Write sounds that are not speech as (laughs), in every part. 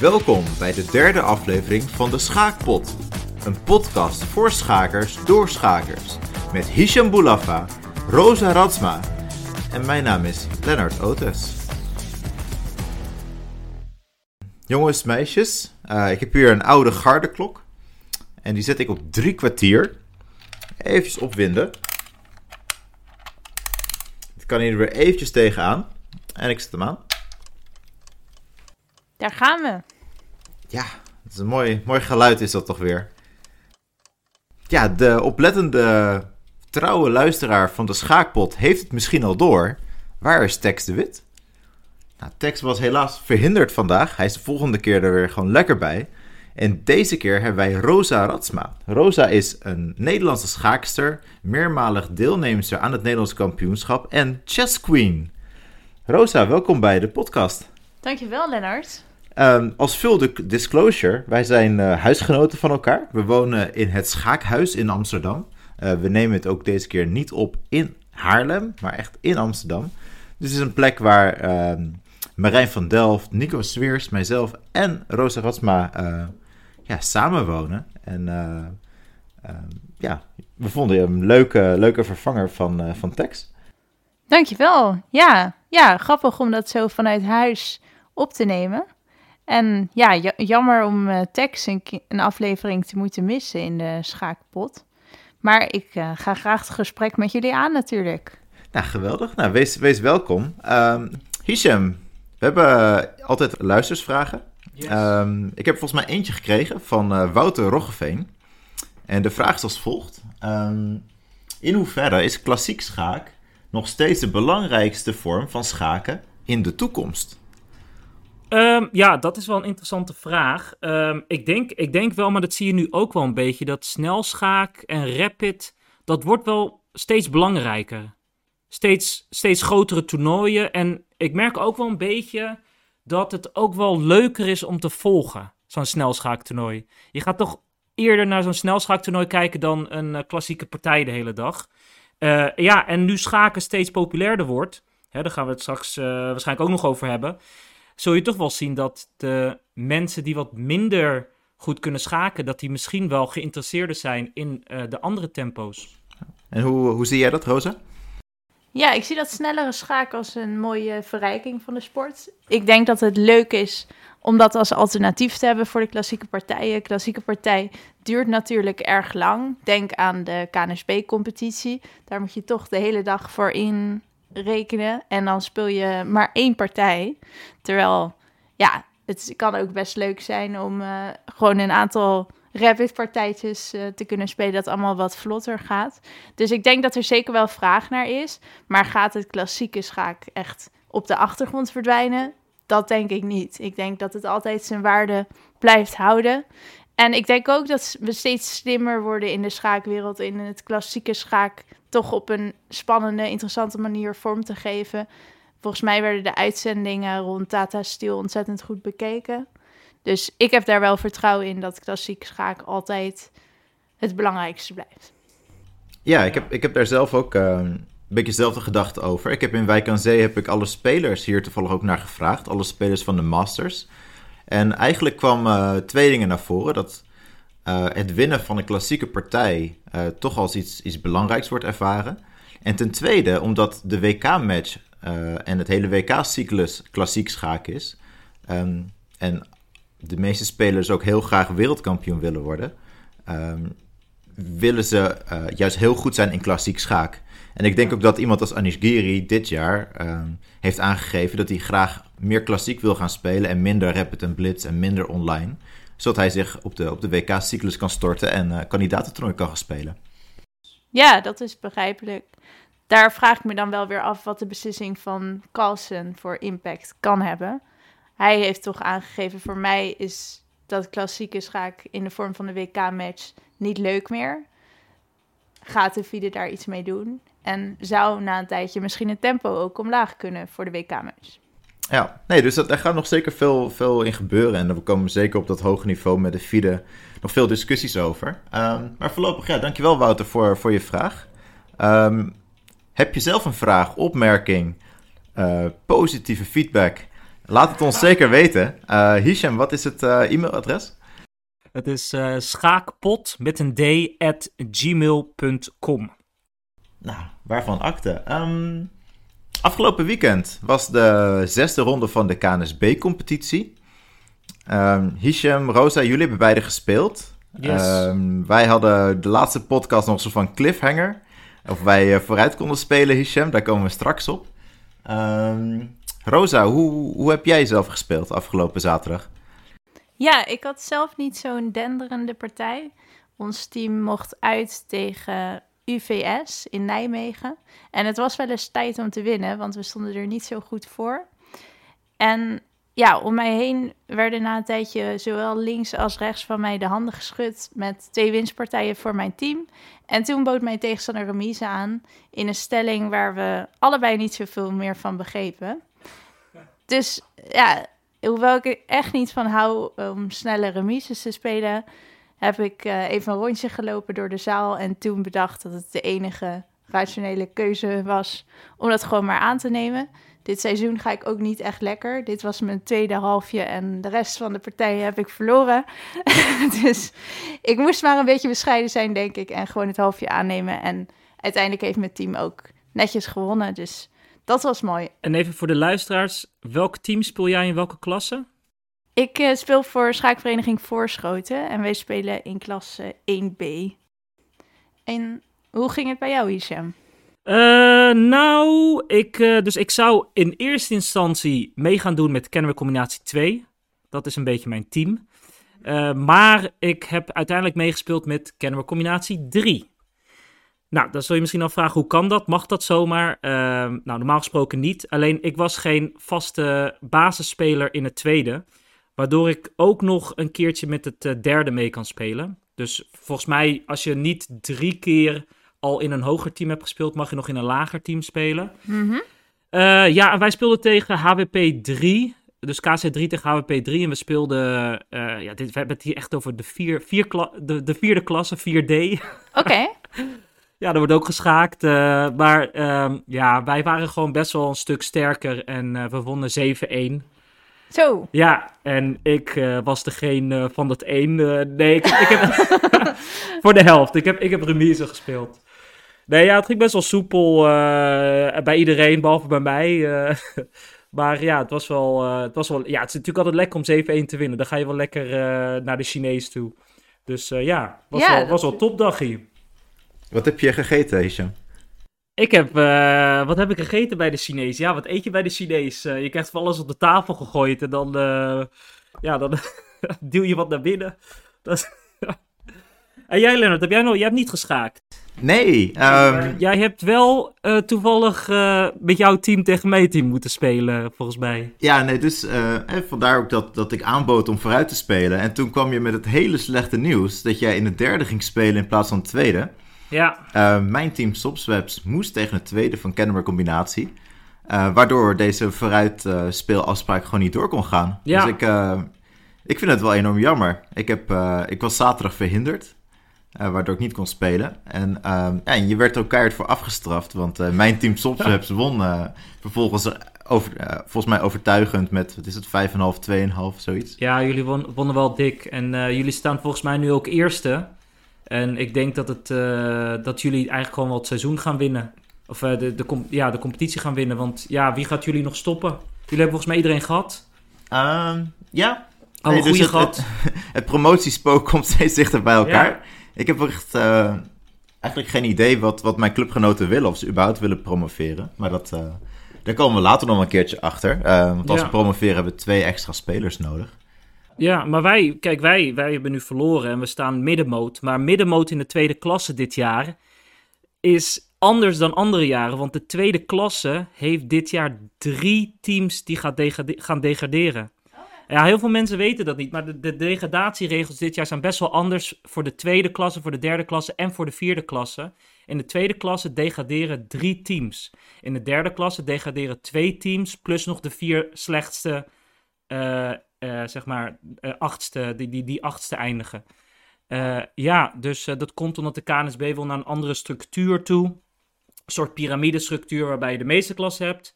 Welkom bij de derde aflevering van de Schaakpot. Een podcast voor schakers door schakers. Met Hisham Boulafa, Rosa Radsma en mijn naam is Lennart Otes. Jongens, meisjes, uh, ik heb hier een oude gardeklok. En die zet ik op drie kwartier. Even opwinden. Het kan hier weer eventjes tegenaan. En ik zet hem aan. Daar gaan we. Ja, het is een mooi, mooi geluid is dat toch weer. Ja, de oplettende trouwe luisteraar van de Schaakpot heeft het misschien al door. Waar is Tex de Wit? Nou, Tex was helaas verhinderd vandaag. Hij is de volgende keer er weer gewoon lekker bij. En deze keer hebben wij Rosa Ratsma. Rosa is een Nederlandse schaakster, meermalig deelnemster aan het Nederlands kampioenschap en chess queen. Rosa, welkom bij de podcast. Dankjewel, Lennart. Um, als full disclosure, wij zijn uh, huisgenoten van elkaar. We wonen in het Schaakhuis in Amsterdam. Uh, we nemen het ook deze keer niet op in Haarlem, maar echt in Amsterdam. Dus het is een plek waar uh, Marijn van Delft, Nico Sweers, mijzelf en Rosa Ratsma uh, ja, samenwonen. En ehm, ja, we vonden je een leuke, leuke vervanger van, van Tex. Dankjewel. Ja, ja, grappig om dat zo vanuit huis op te nemen. En ja, jammer om uh, Tex een, een, aflevering te moeten missen in de schaakpot. Maar ik uh, ga graag het gesprek met jullie aan natuurlijk. Nou, geweldig. Nou, wees, wees welkom. Um, Hisham, we hebben altijd luistersvragen. Yes. Um, ik heb volgens mij eentje gekregen van uh, Wouter Roggeveen. En de vraag is als volgt. Um, in hoeverre is klassiek schaak nog steeds de belangrijkste vorm van schaken in de toekomst? Um, ja, dat is wel een interessante vraag. Um, ik, denk, ik denk wel, maar dat zie je nu ook wel een beetje, dat snelschaak en rapid, dat wordt wel steeds belangrijker. Steeds, steeds grotere toernooien. En ik merk ook wel een beetje dat het ook wel leuker is om te volgen, zo'n snelschaaktoernooi. Je gaat toch eerder naar zo'n snelschaaktoernooi kijken dan een uh, klassieke partij de hele dag. Uh, ja, en nu schaken steeds populairder wordt, hè, daar gaan we het straks uh, waarschijnlijk ook nog over hebben zul je toch wel zien dat de mensen die wat minder goed kunnen schaken, dat die misschien wel geïnteresseerder zijn in uh, de andere tempo's. En hoe, hoe zie jij dat, Rosa? Ja, ik zie dat snellere schaken als een mooie verrijking van de sport. Ik denk dat het leuk is om dat als alternatief te hebben voor de klassieke partijen. Klassieke partij duurt natuurlijk erg lang. Denk aan de KNSB-competitie. Daar moet je toch de hele dag voor in rekenen. En dan speel je maar één partij. Terwijl, ja, het kan ook best leuk zijn om uh, gewoon een aantal rapid partijtjes uh, te kunnen spelen. Dat allemaal wat vlotter gaat. Dus ik denk dat er zeker wel vraag naar is. Maar gaat het klassieke schaak echt op de achtergrond verdwijnen? Dat denk ik niet. Ik denk dat het altijd zijn waarde blijft houden. En ik denk ook dat we steeds slimmer worden in de schaakwereld, in het klassieke schaak toch op een spannende, interessante manier vorm te geven. Volgens mij werden de uitzendingen rond Tata Steel ontzettend goed bekeken. Dus ik heb daar wel vertrouwen in dat klassiek schaak altijd het belangrijkste blijft. Ja, ik heb, ik heb daar zelf ook uh, een beetje dezelfde gedachte over. Ik heb in Wijk aan Zee heb ik alle spelers hier toevallig ook naar gevraagd. Alle spelers van de Masters. En eigenlijk kwam uh, twee dingen naar voren. Dat uh, het winnen van een klassieke partij uh, toch als iets, iets belangrijks wordt ervaren. En ten tweede, omdat de WK-match uh, en het hele WK-cyclus klassiek schaak is. Um, en de meeste spelers ook heel graag wereldkampioen willen worden. Um, willen ze juist heel goed zijn in klassiek schaak. En ik denk ook dat iemand als Anish Giri dit jaar um, heeft aangegeven dat hij graag meer klassiek wil gaan spelen en minder rapid en blitz en minder online zodat hij zich op de, op de WK-cyclus kan storten en uh, kandidatentoernooi kan gaan spelen. Ja, dat is begrijpelijk. Daar vraag ik me dan wel weer af wat de beslissing van Carlsen voor impact kan hebben. Hij heeft toch aangegeven, voor mij is dat klassieke schaak in de vorm van de WK-match niet leuk meer. Gaat de FIDE daar iets mee doen? En zou na een tijdje misschien het tempo ook omlaag kunnen voor de WK-match? Ja, nee, dus dat, daar gaat nog zeker veel, veel in gebeuren. En we komen zeker op dat hoge niveau met de FIDE nog veel discussies over. Um, maar voorlopig, ja, dankjewel Wouter voor, voor je vraag. Um, heb je zelf een vraag, opmerking, uh, positieve feedback? Laat het ons zeker weten. Uh, Hisham, wat is het uh, e-mailadres? Het is schaakpot met een d at gmail.com. Nou, waarvan akte? Um, afgelopen weekend was de zesde ronde van de KNSB-competitie. Um, Hisham, Rosa, jullie hebben beide gespeeld. Yes. Um, wij hadden de laatste podcast nog zo van cliffhanger. Of wij uh, vooruit konden spelen, Hisham. Daar komen we straks op. Um, Rosa, hoe, hoe heb jij zelf gespeeld afgelopen zaterdag? Ja, ik had zelf niet zo'n denderende partij. Ons team mocht uit tegen UVS in Nijmegen. En het was wel eens tijd om te winnen, want we stonden er niet zo goed voor. En ja, om mij heen werden na een tijdje zowel links als rechts van mij de handen geschud met twee winstpartijen voor mijn team. En toen bood mijn tegenstander remise aan in een stelling waar we allebei niet zoveel meer van begrepen. Dus ja, hoewel ik er echt niet van hou om snelle remises te spelen, heb ik uh, even een rondje gelopen door de zaal en toen bedacht dat het de enige rationele keuze was om dat gewoon maar aan te nemen. Dit seizoen ga ik ook niet echt lekker. Dit was mijn tweede halfje en de rest van de partijen heb ik verloren. (laughs) dus ik moest maar een beetje bescheiden zijn, denk ik, en gewoon het halfje aannemen. En uiteindelijk heeft mijn team ook netjes gewonnen. Dus dat was mooi. En even voor de luisteraars, welk team speel jij in welke klasse? Ik uh, speel voor schaakvereniging Voorschoten en wij spelen in klasse 1B. En hoe ging het bij jou, Hisham? Uh, nou, ik, uh, dus ik zou in eerste instantie mee gaan doen met Kennemer Combinatie 2. Dat is een beetje mijn team. Maar ik heb uiteindelijk meegespeeld met Kennemer Combinatie 3. Nou, dan zul je misschien afvragen, hoe kan dat? Mag dat zomaar? nou, normaal gesproken niet. Alleen, ik was geen vaste basisspeler in het tweede. Waardoor ik ook nog een keertje met het derde mee kan spelen. Dus volgens mij, als je niet drie keer al in een hoger team hebt gespeeld, mag je nog in een lager team spelen. Mm -hmm. uh, ja, en wij speelden tegen HWP 3. Dus KC3 tegen HWP 3. En we speelden. Uh, ja, dit, we hebben het hier echt over de, vier, vier de, de vierde klasse, 4D. Oké. Okay. (laughs) ja, er wordt ook geschaakt. Uh, maar uh, ja, wij waren gewoon best wel een stuk sterker. En we wonnen 7-1. Zo. Ja, en ik uh, was degene uh, van dat één. Uh, nee, ik, ik heb. (laughs) voor de helft. Ik heb, ik heb remise gespeeld. Nee, ja, het ging best wel soepel bij iedereen, behalve bij mij. (laughs) maar ja, het was wel. het was wel ja, het is natuurlijk altijd lekker om 7-1 te winnen. Dan ga je wel lekker naar de Chinees toe. Dus ja, was ja, wel, was wel topdag hier. Wat heb je gegeten, Hisham? Ik heb, uh, wat heb ik gegeten bij de Chinees? Ja, wat eet je bij de Chinees? Uh, je krijgt van alles op de tafel gegooid en dan, uh, ja, dan (laughs) duw je wat naar binnen. Dat... (laughs) en jij, Leonard, heb jij, nog, jij hebt niet geschaakt? Nee. Um... Jij hebt wel toevallig met jouw team tegen mijn team moeten spelen, volgens mij. Ja, nee, dus vandaar ook dat, dat ik aanbood om vooruit te spelen. En toen kwam je met het hele slechte nieuws dat jij in de derde ging spelen in plaats van de tweede. Ja. Uh, mijn team Sopswebs moest tegen het tweede van Kennemer Combinatie. Uh, waardoor deze vooruit uh, speelafspraak gewoon niet door kon gaan. Ja. Dus ik, ik vind het wel enorm jammer. Ik, heb, ik was zaterdag verhinderd. waardoor ik niet kon spelen. En, ja, en je werd er ook keihard voor afgestraft. Want mijn team (laughs) Sopswebs won vervolgens over, volgens mij overtuigend met, wat is het, 5,5, 2,5, zoiets. Ja, jullie won, wonnen wel dik. En jullie staan volgens mij nu ook eerste. En ik denk dat, het, uh, dat jullie eigenlijk gewoon wel het seizoen gaan winnen. Of uh, de, de, ja, de competitie gaan winnen. Want ja, wie gaat jullie nog stoppen? Jullie hebben volgens mij iedereen gehad. Um, ja. Alle nee, goede dus gehad. (laughs) Het, promotiespook komt steeds dichter bij elkaar. Ja. Ik heb echt uh, eigenlijk geen idee wat, wat mijn clubgenoten willen. Of ze überhaupt willen promoveren. Maar dat, daar komen we later nog een keertje achter. want als Ja. we promoveren hebben we twee extra spelers nodig. Ja, maar wij, kijk, wij, wij hebben nu verloren en we staan middenmoot. Maar middenmoot in de tweede klasse dit jaar is anders dan andere jaren. Want de tweede klasse heeft dit jaar drie teams die gaat degade gaan degraderen. Ja, heel veel mensen weten dat niet, maar de, de degradatieregels dit jaar zijn best wel anders voor de tweede klasse, voor de derde klasse en voor de vierde klasse. In de tweede klasse degraderen drie teams. In de derde klasse degraderen twee teams, plus nog de vier slechtste, uh, uh, zeg maar, uh, achtste, die, die, die achtste eindigen. Uh, ja, dus dat komt omdat de KNSB wil naar een andere structuur toe. Een soort piramidestructuur waarbij je de meeste klassen hebt.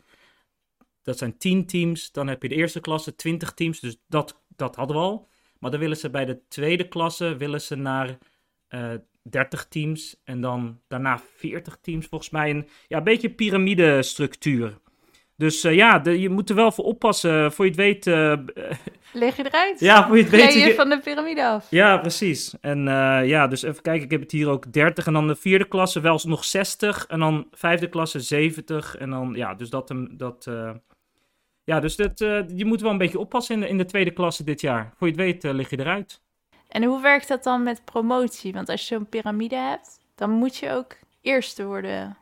dat zijn 10 teams. Dan heb je de eerste klasse 20 teams. Dus dat, dat hadden we al. Maar dan willen ze bij de tweede klasse willen ze naar uh, 30 teams. En dan daarna 40 teams. Volgens mij een, ja, een beetje piramidestructuur. Dus uh, ja, de, je moet er wel voor oppassen. Voor je het weet. Uh, (laughs) Leg je eruit? Ja, voor je het weet. je van de piramide af. Ja, precies. En uh, ja, dus even kijken. Ik heb het hier ook 30. En dan de vierde klasse wel nog 60. En dan vijfde klasse 70. En dan, ja, dus dat. dat ja, dus dat, je moet wel een beetje oppassen in de, in de tweede klasse dit jaar. Voor je het weet lig je eruit. En hoe werkt dat dan met promotie? Want als je zo'n piramide hebt, dan moet je ook eerste worden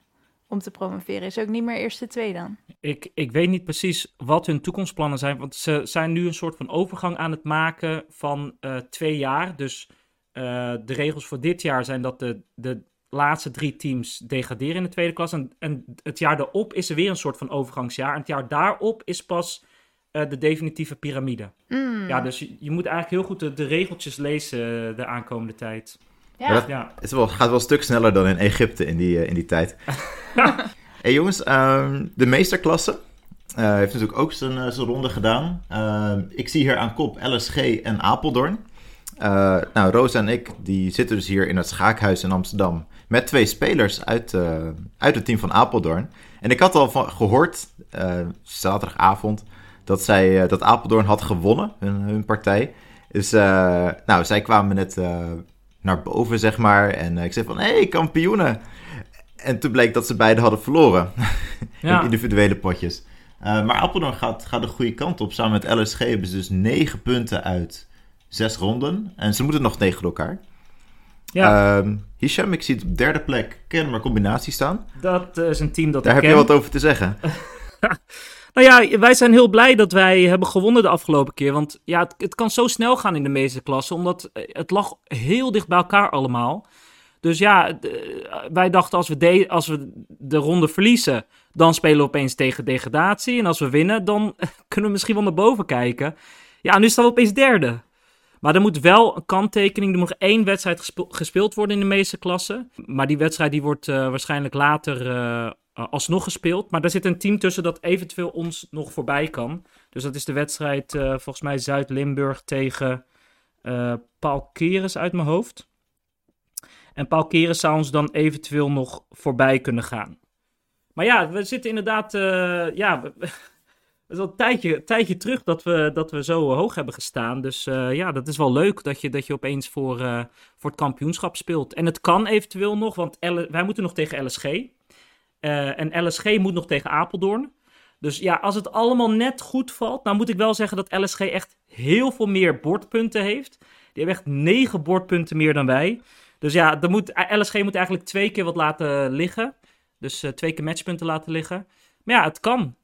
om te promoveren. Is ook niet meer eerste twee dan? Ik, ik weet niet precies wat hun toekomstplannen zijn. Want ze zijn nu een soort van overgang aan het maken van uh, twee jaar. Dus uh, de regels voor dit jaar zijn dat de, de laatste drie teams degraderen in de tweede klas. En, en het jaar daarop is er weer een soort van overgangsjaar. En het jaar daarop is pas uh, de definitieve piramide. Mm. Ja, dus je, je, moet eigenlijk heel goed de, de regeltjes lezen de aankomende tijd. Ja. dat ja. Het wel, gaat wel een stuk sneller dan in Egypte in die, uh, in die tijd. (laughs) (laughs) hey jongens, uh, de meesterklasse uh, heeft natuurlijk ook zijn, uh, zijn ronde gedaan. ik zie hier aan kop LSG en Apeldoorn. nou, Roos en ik die zitten dus hier in het Schaakhuis in Amsterdam met twee spelers uit, uit het team van Apeldoorn. En ik had al van gehoord, zaterdagavond, dat, zij, dat Apeldoorn had gewonnen, hun, hun partij. Dus nou, zij kwamen net naar boven, zeg maar. En ik zei van, hé, hey, kampioenen. En toen bleek dat ze beide hadden verloren. (laughs) Ja. in individuele potjes. Uh, maar Apeldoorn gaat, gaat de goede kant op. Samen met LSG hebben ze dus negen punten uit zes ronden. En ze moeten nog tegen elkaar. Ja. Uh, Hisham, ik zie het op derde plek Kennemer combinatie staan. Dat uh, is een team dat Daar ik heb ken. je wat over te zeggen. (laughs) nou ja, wij zijn heel blij dat wij hebben gewonnen de afgelopen keer. Want ja, het, het kan zo snel gaan in de meeste klassen. Omdat het lag heel dicht bij elkaar allemaal. Dus ja, wij dachten als we, de, als we de ronde verliezen, dan spelen we opeens tegen degradatie. En als we winnen, dan (laughs) kunnen we misschien wel naar boven kijken. Ja, nu staan we opeens derde. Maar er moet wel een kanttekening, er moet één wedstrijd gespeeld worden in de meeste klassen. Maar die wedstrijd die wordt uh, waarschijnlijk later uh, alsnog gespeeld. Maar daar zit een team tussen dat eventueel ons nog voorbij kan. Dus dat is de wedstrijd uh, volgens mij Zuid-Limburg tegen Paul Keres uit mijn hoofd. En Paul Keren zou ons dan eventueel nog voorbij kunnen gaan. Maar ja, we zitten inderdaad. Uh, ja, (laughs) het is al een tijdje, tijdje terug dat we, dat we zo hoog hebben gestaan. Dus uh, ja, dat is wel leuk dat je, dat je opeens voor, uh, voor het kampioenschap speelt. En het kan eventueel nog, want wij moeten nog tegen LSG. En LSG moet nog tegen Apeldoorn. Dus ja, als het allemaal net goed valt, nou moet ik wel zeggen dat LSG echt heel veel meer bordpunten heeft. Die hebben echt negen bordpunten meer dan wij. Dus ja, er moet, LSG moet eigenlijk twee keer wat laten liggen. Dus uh, twee keer matchpunten laten liggen. Maar ja, het kan.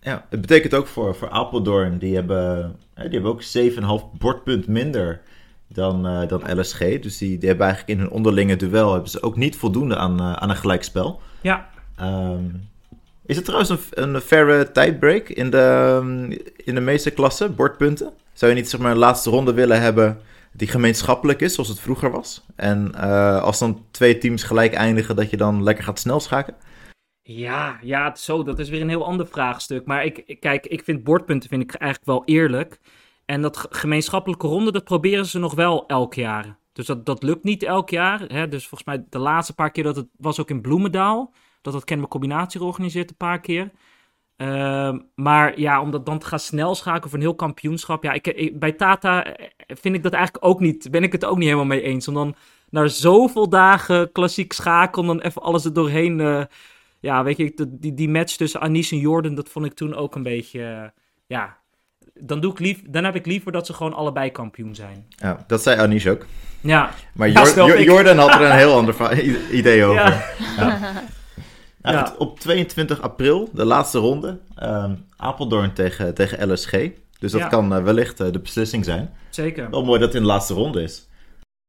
Ja, het betekent ook voor, voor Apeldoorn, die hebben, die hebben ook 7,5 bordpunt minder dan, uh, dan LSG. Dus die, die hebben eigenlijk in hun onderlinge duel hebben ze ook niet voldoende aan, uh, aan een gelijkspel. Ja. Um, is het trouwens een, een faire tijdbreak in de, in de meeste klassen, bordpunten? Zou je niet zeg maar een laatste ronde willen hebben die gemeenschappelijk is, zoals het vroeger was. En uh, als dan twee teams gelijk eindigen, dat je dan lekker gaat snel schaken? Ja, ja, zo, dat is weer een heel ander vraagstuk. Maar ik, kijk, ik vind bordpunten vind ik eigenlijk wel eerlijk. En dat gemeenschappelijke ronde, dat proberen ze nog wel elk jaar. Dus dat, dat lukt niet elk jaar. Hè? Dus volgens mij de laatste paar keer dat het was ook in Bloemendaal. Dat het Kennemer Combinatie georganiseerd een paar keer. Uh, maar ja, om dat dan te gaan snel schakelen voor een heel kampioenschap. Ja, ik, ik, bij Tata vind ik dat eigenlijk ook niet. Ben ik het ook niet helemaal mee eens. Om dan na zoveel dagen klassiek schaken, om dan even alles er doorheen. Uh, ja, weet je, die, die match tussen Anis en Jordan, dat vond ik toen ook een beetje. Uh, ja, dan, doe ik lief, dan heb ik liever dat ze gewoon allebei kampioen zijn. Ja, dat zei Anis ook. Ja. Maar Jor ja, Jordan had er een heel ander idee over. (laughs) Ja. ja. Nou, ja. Op 22 april, de laatste ronde, um, Apeldoorn tegen, tegen LSG. Dus dat Ja. kan uh, wellicht uh, de beslissing zijn. Zeker. Wel mooi dat het in de laatste ronde is.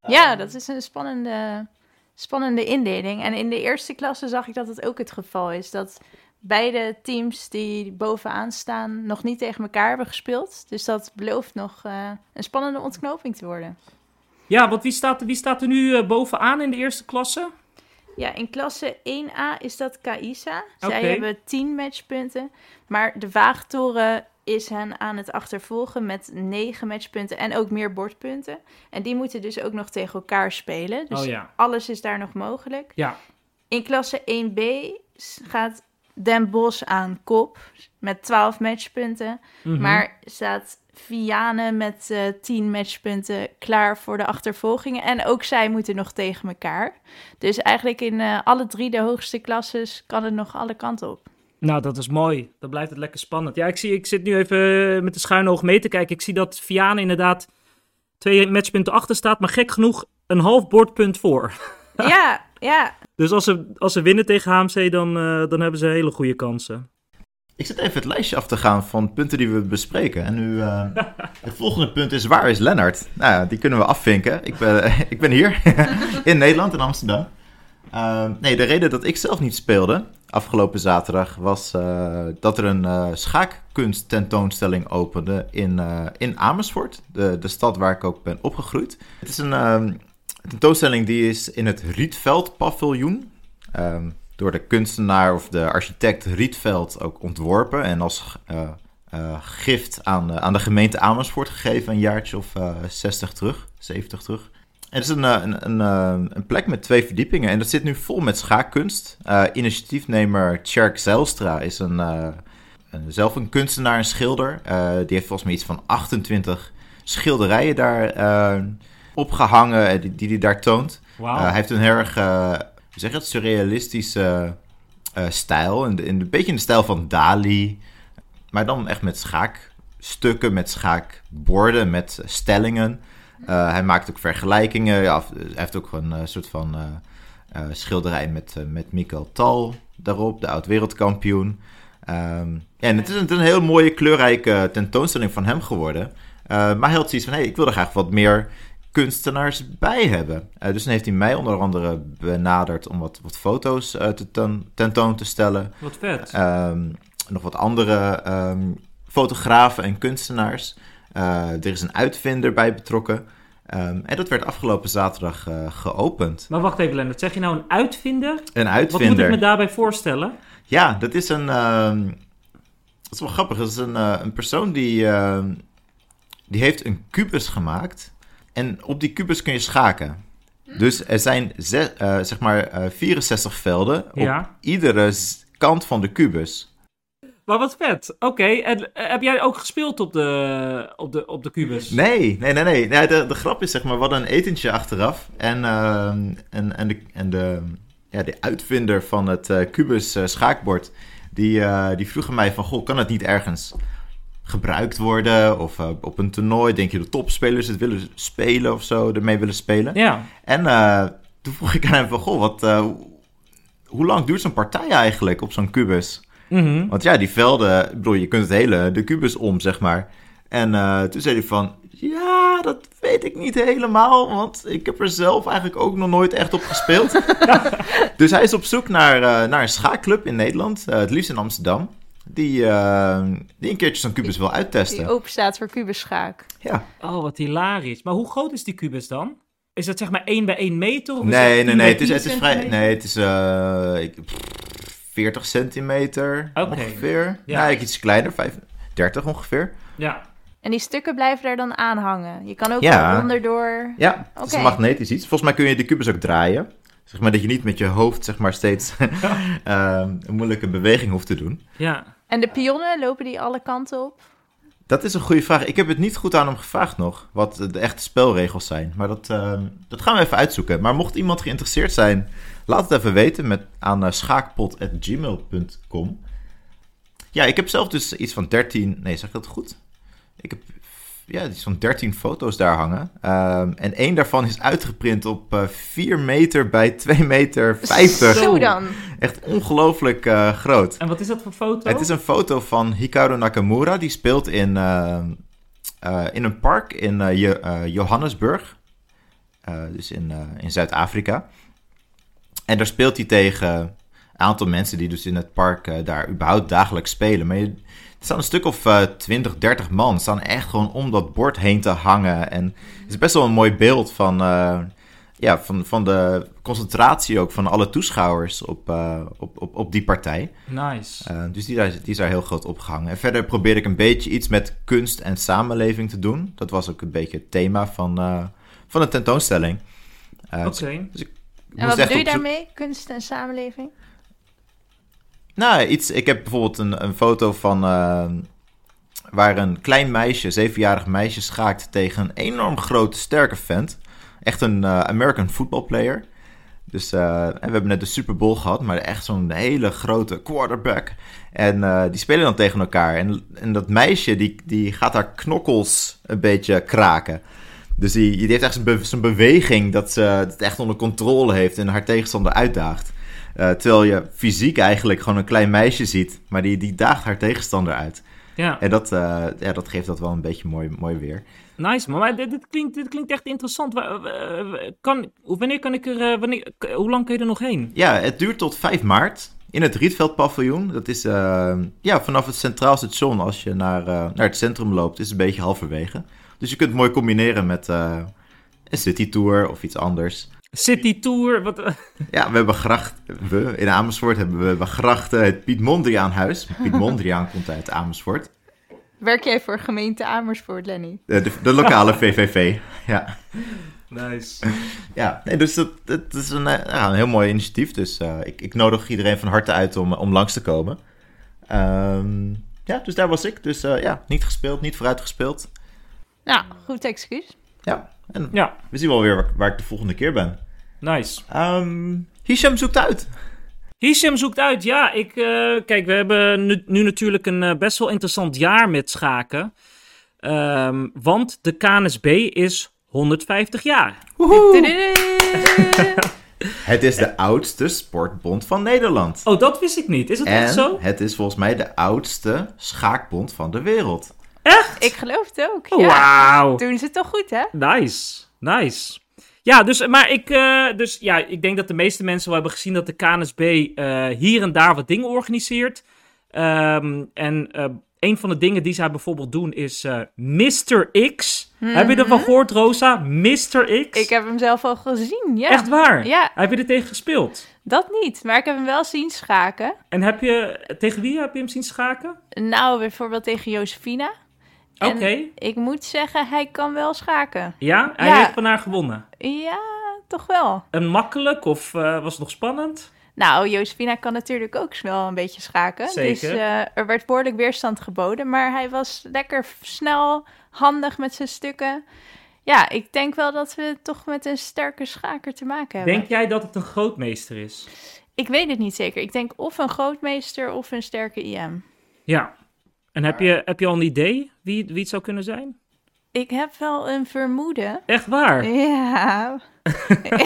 Ja, dat is een spannende, spannende indeling. En in de eerste klasse zag ik dat het ook het geval is. Dat beide teams die bovenaan staan nog niet tegen elkaar hebben gespeeld. Dus dat belooft nog uh, een spannende ontknoping te worden. Ja, want wie staat, wie staat er nu uh, bovenaan in de eerste klasse? Ja, in klasse 1A is dat Kaisa. Zij hebben 10 matchpunten. Maar de Waagtoren is hen aan het achtervolgen met negen matchpunten en ook meer bordpunten. En die moeten dus ook nog tegen elkaar spelen. Dus oh ja. alles is daar nog mogelijk. Ja. In klasse 1b gaat Den Bosch aan kop met 12 matchpunten. Mhm. Maar staat Vianen met eh 10 matchpunten klaar voor de achtervolgingen. En ook zij moeten nog tegen elkaar. Dus eigenlijk in eh, alle drie de hoogste klasses kan het nog alle kanten op. Nou, dat is mooi. Dan blijft het lekker spannend. Ja, ik, zie, ik zit nu even met de schuine oog mee te kijken. Ik zie dat Vianen inderdaad twee matchpunten achter staat. Maar gek genoeg een half bordpunt voor. ja, ja. (laughs) Dus als ze, als ze winnen tegen HMC, dan, eh, dan hebben ze hele goede kansen. Ik zit even het lijstje af te gaan van punten die we bespreken. En nu, eh, (laughs) het volgende punt is, waar is Lennart? Nou ja, die kunnen we afvinken. Ik ben, (laughs) ik ben hier, (laughs) in Nederland, in Amsterdam. Uh, nee, de reden dat ik zelf niet speelde afgelopen zaterdag was uh, dat er een uh, schaakkunst tentoonstelling opende in, in Amersfoort, de, de stad waar ik ook ben opgegroeid. Het is een ehm, tentoonstelling die is in het Rietveld paviljoen ehm, door de kunstenaar of de architect Rietveld ook ontworpen en als gift aan, aan de gemeente Amersfoort gegeven een jaartje of 60 terug, 70 terug. Het is een, een, een, een, plek met twee verdiepingen en dat zit nu vol met schaakkunst. Uh, initiatiefnemer Tjerk Zijlstra is een, uh, een, zelf een kunstenaar, een schilder. Uh, die heeft volgens mij iets van 28 schilderijen daar opgehangen die, die hij daar toont. Wow. hij heeft een heel erg, zeg het, surrealistische stijl. In, de, een beetje in de stijl van Dali, maar dan echt met schaakstukken, met schaakborden, met stellingen. Uh, hij maakt ook vergelijkingen. Ja, hij heeft ook een uh, soort van uh, schilderij met, met Tal daarop, de oud-wereldkampioen. Um, en het is, een, het is, een, heel mooie, kleurrijke tentoonstelling van hem geworden. maar hij had zoiets van, hey, ik wil er graag wat meer kunstenaars bij hebben. dus dan heeft hij mij onder andere benaderd om wat, wat foto's te ten, tentoon te stellen. Wat vet. Um, nog wat andere um, fotografen en kunstenaars. Uh, er is een uitvinder bij betrokken. Um, en dat werd afgelopen zaterdag geopend. Maar wacht even, Lennart. Zeg je nou een uitvinder? Een uitvinder. Wat moet ik me daarbij voorstellen? Ja, dat is een... Dat is wel grappig. Dat is een, een persoon die... ehm, die heeft een kubus gemaakt. En op die kubus kun je schaken. Dus er zijn ze, uh, zeg maar 64 velden ja. op iedere kant van de kubus. Maar wat vet. Oké, okay. en heb jij ook gespeeld op de, op de, op de kubus? Nee, nee, nee. nee. nee de, de grap is, zeg maar, we hadden een etentje achteraf. En, en, en, de, en de, ja, de uitvinder van het kubus schaakbord, die, die vroeg mij van, goh, kan het niet ergens gebruikt worden? Of op een toernooi, denk je de topspelers het willen spelen of zo, ermee willen spelen? Ja. En toen vroeg ik aan hem van, goh, wat, hoe lang duurt zo'n partij eigenlijk op zo'n kubus? Mm -hmm. Want ja, die velden, ik bedoel, je kunt het hele, de kubus om, zeg maar. En toen zei hij van, ja, dat weet ik niet helemaal, want ik heb er zelf eigenlijk ook nog nooit echt op gespeeld. (laughs) dus hij is op zoek naar, naar een schaakclub in Nederland, het liefst in Amsterdam, die, die een keertje zo'n kubus wil uittesten. Die open staat voor kubusschaak. Ja. Oh, wat hilarisch. Maar hoe groot is die kubus dan? Is dat zeg maar 1 bij 1 meter? Of nee, nee, nee, het is, het is vrij, nee, het is, ik, 40 centimeter okay. ongeveer. Ja. Ja, iets kleiner, 5, 30 ongeveer. Ja. En die stukken blijven daar dan aan hangen. Je kan ook ja. onderdoor. Ja, het is een magnetisch iets. Volgens mij kun je de kubus ook draaien. Zeg maar dat je niet met je hoofd zeg maar steeds (laughs) um, een moeilijke beweging hoeft te doen. Ja. En de pionnen lopen die alle kanten op? Dat is een goede vraag. Ik heb het niet goed aan hem gevraagd nog, wat de echte spelregels zijn. Maar dat, uh, dat gaan we even uitzoeken. Maar mocht iemand geïnteresseerd zijn, laat het even weten met, aan uh, schaakpot.gmail.com. Ja, ik heb zelf dus iets van 13... Nee, zeg ik dat goed? Ik heb ja, van 13 foto's daar hangen. Um, en één daarvan is uitgeprint op uh, 4 meter bij 2 meter 50. Zo dan. Echt ongelooflijk uh, groot. En wat is dat voor foto? Het is een foto van Hikaru Nakamura. Die speelt in, uh, in een park in Johannesburg. dus in, in Zuid-Afrika. En daar speelt hij tegen een aantal mensen die dus in het park daar überhaupt dagelijks spelen. Maar je, staan een stuk of uh, 20, 30 man. Staan echt gewoon om dat bord heen te hangen. En het is best wel een mooi beeld van, uh, ja, van, van de concentratie ook van alle toeschouwers op, uh, op, op, op die partij. Nice. Uh, dus die, die is daar heel groot opgehangen. En verder probeerde ik een beetje iets met kunst en samenleving te doen. Dat was ook een beetje het thema van, uh, van de tentoonstelling. Oké. Okay. Dus en wat doe je daarmee, kunst en samenleving? Nou, iets, ik heb bijvoorbeeld een, een foto van waar een klein meisje, zevenjarig meisje, schaakt tegen een enorm grote, sterke vent. Echt een uh, American football player. Dus uh, we hebben net de Super Bowl gehad, maar echt zo'n hele grote quarterback. En uh, die spelen dan tegen elkaar. En, en dat meisje, die, die gaat haar knokkels een beetje kraken. Dus die, die heeft echt be beweging dat ze het echt onder controle heeft en haar tegenstander uitdaagt. Uh, terwijl je fysiek eigenlijk gewoon een klein meisje ziet, maar die, die daagt haar tegenstander uit. Ja. En dat, uh, ja, dat geeft dat wel een beetje mooi, mooi weer. Nice, maar dit, dit, klinkt, dit klinkt echt interessant. Kan, wanneer kan ik er, wanneer, hoe lang kun je er nog heen? Ja, het duurt tot 5 maart in het Rietveld paviljoen. Dat is uh, ja, vanaf het Centraal Station als je naar, uh, naar het centrum loopt, is een beetje halverwege. Dus je kunt het mooi combineren met uh, een city tour of iets anders. City Tour. Wat... Ja, we hebben gracht. We, in Amersfoort hebben we grachten. Het Piet Mondriaan huis. Piet (laughs) Mondriaan komt uit Amersfoort. Werk jij voor gemeente Amersfoort, Lenny? De, de, de lokale (laughs) VVV, ja. Nice. Ja, nee, dus dat, dat is een, ja, een heel mooi initiatief. Dus uh, ik, ik nodig iedereen van harte uit om, om langs te komen. Um, ja, dus daar was ik. Dus uh, ja, niet gespeeld, niet vooruit gespeeld. Nou, goed excuus. Ja, en ja. we zien wel weer waar, waar ik de volgende keer ben. Nice. Um, Hisham zoekt uit. Hisham zoekt uit, ja. Ik, uh, kijk, we hebben nu, nu natuurlijk een uh, best wel interessant jaar met schaken. Um, want de KNSB is 150 jaar. (laughs) het is de oudste sportbond van Nederland. Oh, dat wist ik niet. Is het en echt zo? het is volgens mij de oudste schaakbond van de wereld. Echt? Ik geloof het ook, oh, ja. Wauw. Doen ze het toch goed, hè? Nice, nice. Ja, dus, maar ik, uh, dus, ja, ik denk dat de meeste mensen wel hebben gezien dat de KNSB uh, hier en daar wat dingen organiseert. Um, en uh, een van de dingen die zij bijvoorbeeld doen is Mr. X. Mm -hmm. Heb je ervan gehoord, Rosa? Mr. X? Ik heb hem zelf al gezien, ja. Echt waar? Ja. Heb je er tegen gespeeld? Dat niet, maar ik heb hem wel zien schaken. En heb je, tegen wie heb je hem zien schaken? Nou, bijvoorbeeld tegen Josefina. Oké. Okay. Ik moet zeggen, hij kan wel schaken. Ja? Hij ja. heeft van haar gewonnen? Ja, toch wel. En makkelijk of uh, was het nog spannend? Nou, Josefina kan natuurlijk ook wel een beetje schaken. Zeker. Dus uh, er werd behoorlijk weerstand geboden. Maar hij was lekker snel, handig met zijn stukken. Ja, ik denk wel dat we toch met een sterke schaker te maken hebben. Denk jij dat het een grootmeester is? Ik weet het niet zeker. Ik denk of een grootmeester of een sterke IM. Ja. En heb je, heb je al een idee wie, wie het zou kunnen zijn? Ik heb wel een vermoeden. Echt waar? Ja. (laughs)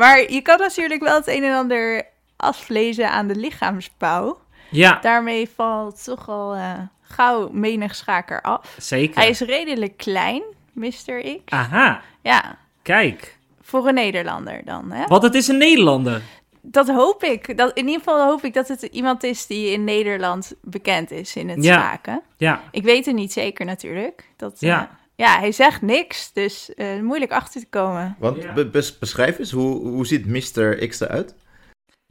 maar je kan natuurlijk wel het een en ander aflezen aan de lichaamsbouw. Ja. Daarmee valt toch al uh, gauw menig schaker af. Zeker. Hij is redelijk klein, Mr. X. Aha. Ja. Kijk. Voor een Nederlander dan, hè? Want het is een Nederlander. Dat hoop ik. Dat, in ieder geval hoop ik dat het iemand is die in Nederland bekend is in het ja. schaken. Ja. Ik weet het niet zeker natuurlijk. Dat, ja. Uh, ja, hij zegt niks, dus uh, moeilijk achter te komen. Want Ja. be- bes- beschrijf eens, hoe, hoe ziet Mr. X eruit?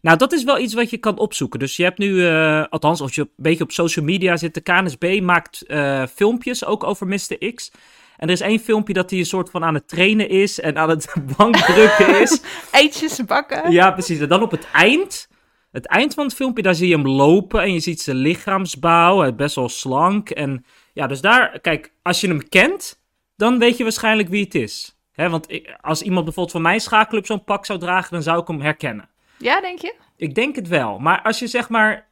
Nou, dat is wel iets wat je kan opzoeken. Dus je hebt nu, eh, althans, als je een beetje op social media zit, de KNSB maakt eh, filmpjes ook over Mr. X. En er is één filmpje dat hij een soort van aan het trainen is en aan het (laughs) bankdrukken is. (laughs) Eitjes bakken. Ja, precies. En dan op het eind, het eind van het filmpje, daar zie je hem lopen en je ziet zijn lichaamsbouw. Hij is best wel slank. En ja, dus daar, kijk, als je hem kent, dan weet je waarschijnlijk wie het is. Hè, want ik- als iemand bijvoorbeeld van mijn schaakclub zo'n pak zou dragen, dan zou ik hem herkennen. Ja, denk je? Ik denk het wel. Maar als je zeg maar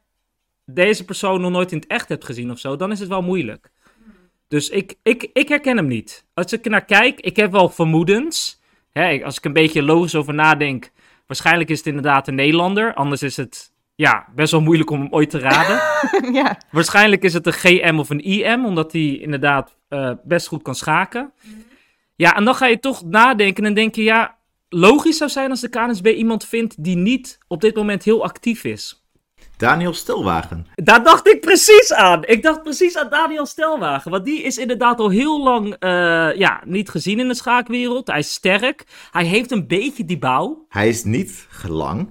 deze persoon nog nooit in het echt hebt gezien of zo, dan is het wel moeilijk. Dus ik, ik, ik herken hem niet. Als ik naar kijk, ik heb wel vermoedens. Hè, als ik een beetje logisch over nadenk, waarschijnlijk is het inderdaad een Nederlander. Anders is het ja, best wel moeilijk om hem ooit te raden. (laughs) ja. Waarschijnlijk is het een GM of een IM, omdat hij inderdaad eh, best goed kan schaken. Ja, en dan ga je toch nadenken en denk je, ja, logisch zou zijn als de KNSB iemand vindt die niet op dit moment heel actief is. Daniel Stelwagen. Daar dacht ik precies aan. Ik dacht precies aan Daniel Stelwagen. Want die is inderdaad al heel lang uh, ja, niet gezien in de schaakwereld. Hij is sterk. Hij heeft een beetje die bouw. Hij is niet lang.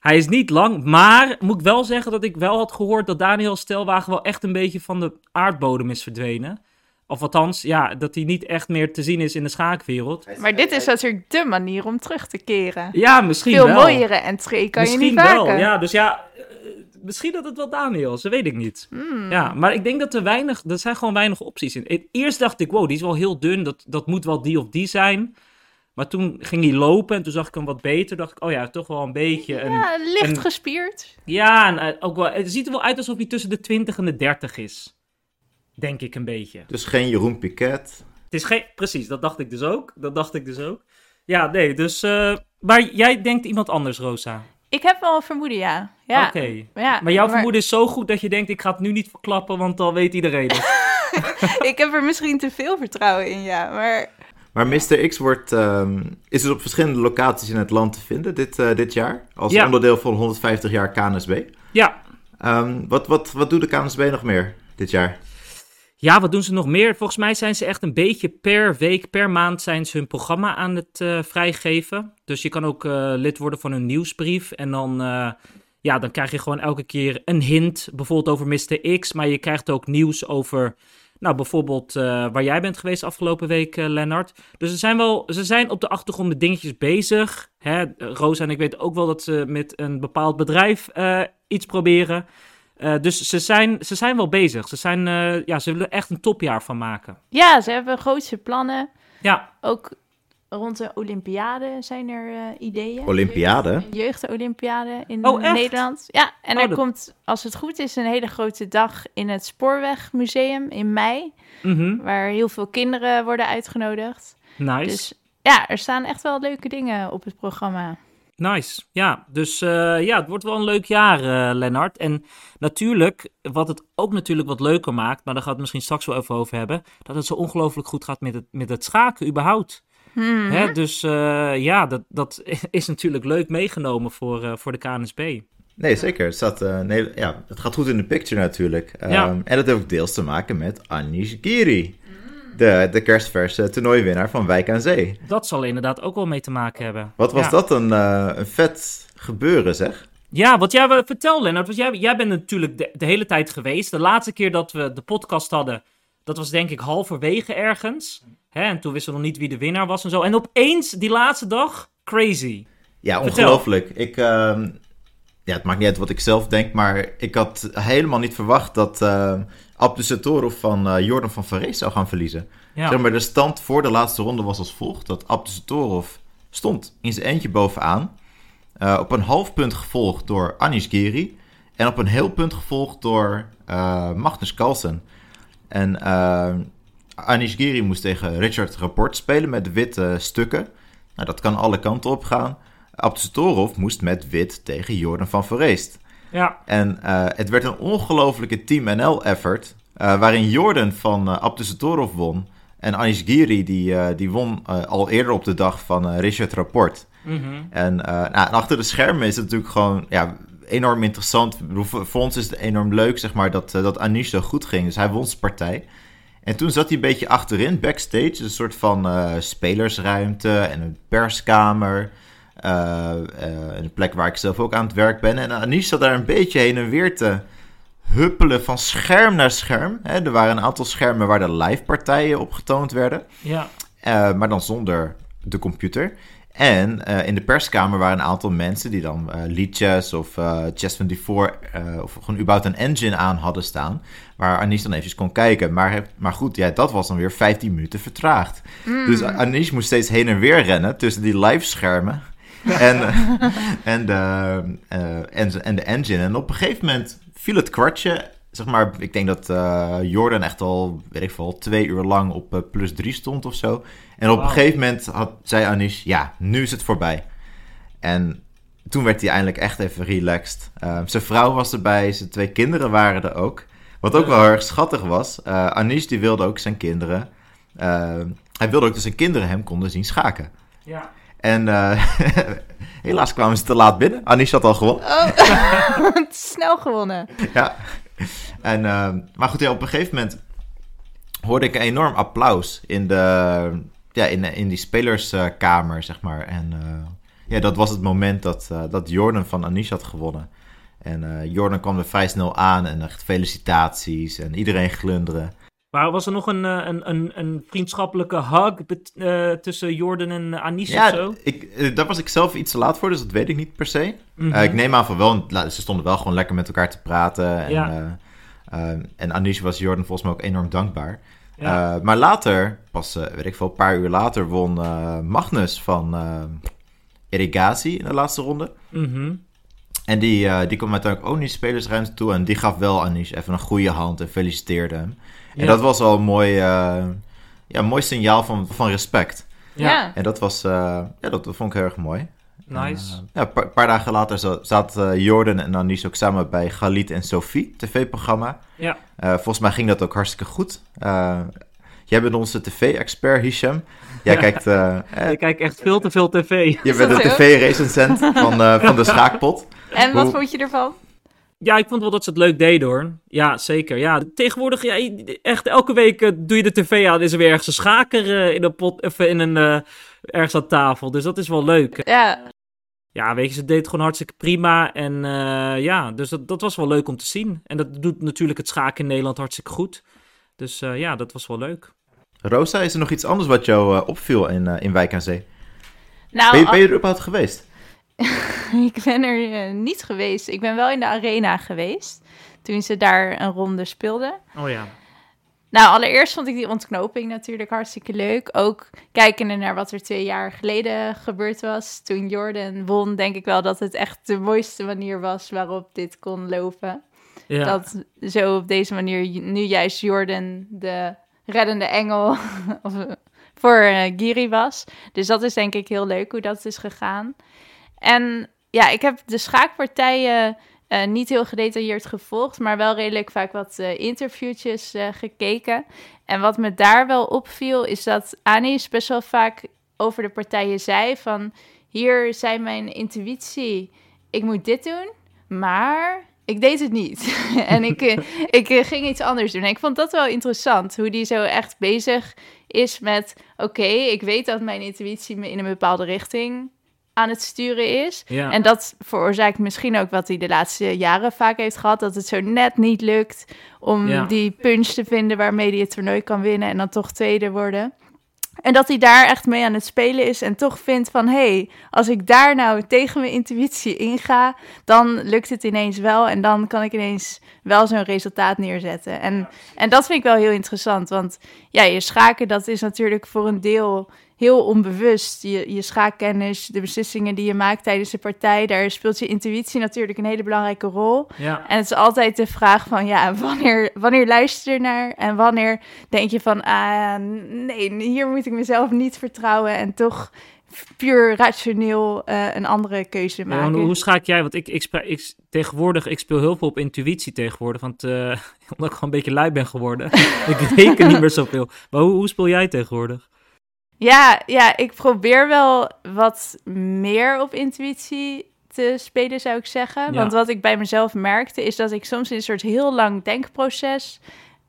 Hij is niet lang, maar moet ik wel zeggen dat ik wel had gehoord dat Daniel Stelwagen wel echt een beetje van de aardbodem is verdwenen. Of althans, ja, dat hij niet echt meer te zien is in de schaakwereld. Maar dit is natuurlijk de manier om terug te keren. Ja, misschien Veel wel. Veel mooiere entree kan misschien je niet maken. wel, ja. Dus ja, misschien dat het wel Daniel is, dat weet ik niet. Hmm. Ja, maar ik denk dat er weinig, er zijn gewoon weinig opties in. Eerst dacht ik, wow, die is wel heel dun, dat, dat moet wel die of die zijn. Maar toen ging hij lopen en toen zag ik hem wat beter. dacht ik, oh ja, toch wel een beetje. Een, ja, licht een, gespierd. Ja, en uh, ook wel, het ziet er wel uit alsof hij tussen de 20 en de 30 is. Denk ik een beetje. Dus geen Jeroen Piquet. Het is geen, precies, dat dacht ik dus ook. Dat dacht ik dus ook. Ja, nee, dus. Uh, maar jij denkt iemand anders, Rosa. Ik heb wel een vermoeden, ja. ja. Oké. Okay. Ja, maar jouw vermoeden is zo goed dat je denkt: ik ga het nu niet verklappen, want dan weet iedereen het. (laughs) ik heb er misschien te veel vertrouwen in, ja. Maar maar Mr. X wordt, um, is dus op verschillende locaties in het land te vinden dit, uh, dit jaar. Als ja. onderdeel van 150 jaar KNSB. Ja. Um, wat, wat, wat doet de KNSB nog meer dit jaar? Ja, wat doen ze nog meer? Volgens mij zijn ze echt een beetje per week, per maand zijn ze hun programma aan het uh, vrijgeven. Dus je kan ook uh, lid worden van hun nieuwsbrief. En dan, uh, ja, dan krijg je gewoon elke keer een hint, bijvoorbeeld over Mr. X. Maar je krijgt ook nieuws over nou, bijvoorbeeld waar jij bent geweest afgelopen week, Lennart. Dus ze zijn, wel, ze zijn op de achtergrond met dingetjes bezig. Hè? Rosa en ik weet ook wel dat ze met een bepaald bedrijf iets proberen. Dus ze zijn, ze zijn wel bezig. Ze, zijn, ja, ze willen echt een topjaar van maken. Ja, ze hebben grootste plannen. Ja. Ook rond de Olympiade zijn er uh, ideeën. Olympiade? Jeugd-Olympiade in oh, Nederland. Ja, en Oh, er dat- komt, als het goed is, een hele grote dag in het Spoorwegmuseum in mei. Mhm. Waar heel veel kinderen worden uitgenodigd. Nice. Dus ja, er staan echt wel leuke dingen op het programma. Nice, ja. Dus eh, ja, het wordt wel een leuk jaar, eh Lennart. En natuurlijk, wat het ook natuurlijk wat leuker maakt, maar daar gaan we het misschien straks wel even over hebben, dat het zo ongelooflijk goed gaat met het, met het schaken überhaupt. Hmm. Hè? Dus eh, ja, dat, dat (laughs) is natuurlijk leuk meegenomen voor, eh, voor de KNSB. Nee, zeker. Het, staat, eh, nee, ja, het gaat goed in de picture natuurlijk. Ehm, Ja. En dat heeft ook deels te maken met Anish Giri. De, de kerstverse toernooiwinnaar van Wijk aan Zee. Dat zal inderdaad ook wel mee te maken hebben. Wat was Ja. dat een, eh, een vet gebeuren, zeg. Ja, wat jij vertel, Lennart. Want jij, jij bent natuurlijk de, de hele tijd geweest. De laatste keer dat we de podcast hadden, dat was denk ik halverwege ergens. Hè? En toen wisten we nog niet wie de winnaar was en zo. En opeens, die laatste dag, crazy. Ja, Vertel. ongelooflijk. Ik, ehm, ja, het maakt niet uit wat ik zelf denk, maar ik had helemaal niet verwacht dat uh, Abdusatorov van eh, Jordan van Verrees zou gaan verliezen. Ja. Zeg maar, de stand voor de laatste ronde was als volgt. Dat Abdusatorov stond in zijn eentje bovenaan. eh, op een half punt gevolgd door Anish Giri. En op een heel punt gevolgd door eh, Magnus Carlsen. En eh, Anish Giri moest tegen Richard Rapport spelen met witte stukken. Nou, dat kan alle kanten op gaan. Abdusatorov moest met wit tegen Jordan van Verreest. Ja. En eh, het werd een ongelofelijke Team NL-effort. eh, waarin Jordan van uh, Abdusatorov won. En Anish Giri die, die won al eerder op de dag van Richard Rapport. Mhm. En, nou, en achter de schermen is het natuurlijk gewoon ja, enorm interessant. Voor, ons is het enorm leuk zeg maar, dat, dat Anish zo goed ging. Dus hij won zijn partij. En toen zat hij een beetje achterin, backstage. Een soort van spelersruimte en een perskamer. Eh, eh, een plek waar ik zelf ook aan het werk ben. En Anish zat daar een beetje heen en weer te huppelen van scherm naar scherm. Hè, er waren een aantal schermen waar de live partijen op getoond werden. ja. Eh, maar dan zonder de computer. En eh, in de perskamer waren een aantal mensen die dan eh liedjes of eh Chess24 eh, of gewoon überhaupt een engine aan hadden staan. Waar Anish dan eventjes kon kijken. Maar, maar goed, ja, dat was dan weer 15 minuten vertraagd. Dus Anish moest steeds heen en weer rennen tussen die live schermen. En, eh, en, de, eh, en, en de engine. En op een gegeven moment viel het kwartje. Zeg maar, ik denk dat eh, Jordan echt al, weet ik veel, twee uur lang op plus drie stond of zo. En op een gegeven moment had, zei Anish, ja, nu is het voorbij. En toen werd hij eindelijk echt even relaxed. Eh, zijn vrouw was erbij, zijn twee kinderen waren er ook. Wat ook wel heel erg schattig was. Anish die wilde ook zijn kinderen... eh, hij wilde ook dat zijn kinderen hem konden zien schaken. ja. En uh, (laughs) helaas kwamen ze te laat binnen. Anish had al gewonnen. Oh, (laughs) snel gewonnen. Ja. En, uh, maar goed, ja, op een gegeven moment hoorde ik een enorm applaus in, de, ja, in, in die spelerskamer, zeg maar. En uh, ja, dat was het moment dat, dat Jordan van Anish had gewonnen. En Jordan kwam er vrij snel aan en echt felicitaties en iedereen glunderen. Maar was er nog een, een, een, een vriendschappelijke hug uh, tussen Jordan en Anis ja, of zo? Ik, daar was ik zelf iets te laat voor, dus dat weet ik niet per se. Mm -hmm. uh, ik neem aan van wel, ze stonden wel gewoon lekker met elkaar te praten. En, ja. en Anis was Jordan volgens mij ook enorm dankbaar. Ja. maar later, pas weet ik veel, een paar uur later, won Magnus van Irrigatie in de laatste ronde. Mm -hmm. En die, die kwam uiteindelijk ook niet spelersruimte toe. En die gaf wel Anish even een goede hand en feliciteerde hem. En dat was al een mooi, uh, ja, mooi signaal van, van respect. Ja. En dat, was, uh, ja, dat, dat, vond ik heel erg mooi. Nice. En, uh, ja, een paar, paar, dagen later zaten Jordan en Anish ook samen bij Galit en Sophie, tv-programma. Ja. volgens mij ging dat ook hartstikke goed. jij bent onze tv-expert, Hisham. Jij ja. kijkt... (laughs) Je kijkt echt veel te veel tv. Je bent een tv-recensent van, van de (laughs) schaakpot. En wat Hoe... vond je ervan? Ja, ik vond wel dat ze het leuk deden hoor. Ja, zeker. Ja, tegenwoordig, ja, echt elke week uh, doe je de tv aan, is er weer ergens een schaker uh, in een pot, even in een, uh, ergens aan tafel. Dus dat is wel leuk. Ja. Ja, weet je, ze deed het gewoon hartstikke prima. En ja, dus dat, dat was wel leuk om te zien. En dat doet natuurlijk het schaken in Nederland hartstikke goed. Dus ja, dat was wel leuk. Rosa, is er nog iets anders wat jou opviel in, in Wijk aan Zee? Nou, ben, je, ben je er überhaupt geweest? (laughs) ik ben er uh, niet geweest. Ik ben wel in de arena geweest. Toen ze daar een ronde speelden. Oh ja. Nou, allereerst vond ik die ontknoping natuurlijk hartstikke leuk. Ook kijkende naar wat er twee jaar geleden gebeurd was. Toen Jordan won, denk ik wel dat het echt de mooiste manier was waarop dit kon lopen. Ja. Dat zo op deze manier nu juist Jordan de reddende engel (laughs) voor uh, Giri was. Dus dat is denk ik heel leuk hoe dat is gegaan. En ja, ik heb de schaakpartijen uh, niet heel gedetailleerd gevolgd, maar wel redelijk vaak wat uh, interviewtjes uh, gekeken. En wat me daar wel opviel, is dat Anis best wel vaak over de partijen zei van... Hier zei mijn intuïtie, ik moet dit doen, maar ik deed het niet. (laughs) en ik, (laughs) ik ging iets anders doen. En ik vond dat wel interessant, hoe die zo echt bezig is met... Oké, okay, ik weet dat mijn intuïtie me in een bepaalde richting aan het sturen is. Ja. En dat veroorzaakt misschien ook wat hij de laatste jaren vaak heeft gehad. Dat het zo net niet lukt om Ja. die punch te vinden waarmee hij het toernooi kan winnen en dan toch tweede worden. En dat hij daar echt mee aan het spelen is en toch vindt van... hé, hey, als ik daar nou tegen mijn intuïtie inga... dan lukt het ineens wel en dan kan ik ineens wel zo'n resultaat neerzetten. En, en dat vind ik wel heel interessant, want ja, je schaken... dat is natuurlijk voor een deel heel onbewust. Je, je schaakkennis, de beslissingen die je maakt tijdens de partij... daar speelt je intuïtie natuurlijk een hele belangrijke rol. Ja. En het is altijd de vraag van, ja, wanneer, wanneer luister je naar en wanneer denk je van, ah, nee, hier moet ik mezelf niet vertrouwen en toch puur rationeel uh, een andere keuze Ja, maken. hoe, hoe schaak jij? Want ik, ik, tegenwoordig, ik speel heel veel op intuïtie tegenwoordig. Want uh, (laughs) omdat ik gewoon een beetje lui ben geworden. (laughs) ik reken niet meer zoveel. Maar hoe, hoe speel jij tegenwoordig? Ja, ja, ik probeer wel wat meer op intuïtie te spelen, zou ik zeggen. Ja. Want wat ik bij mezelf merkte, is dat ik soms in een soort heel lang denkproces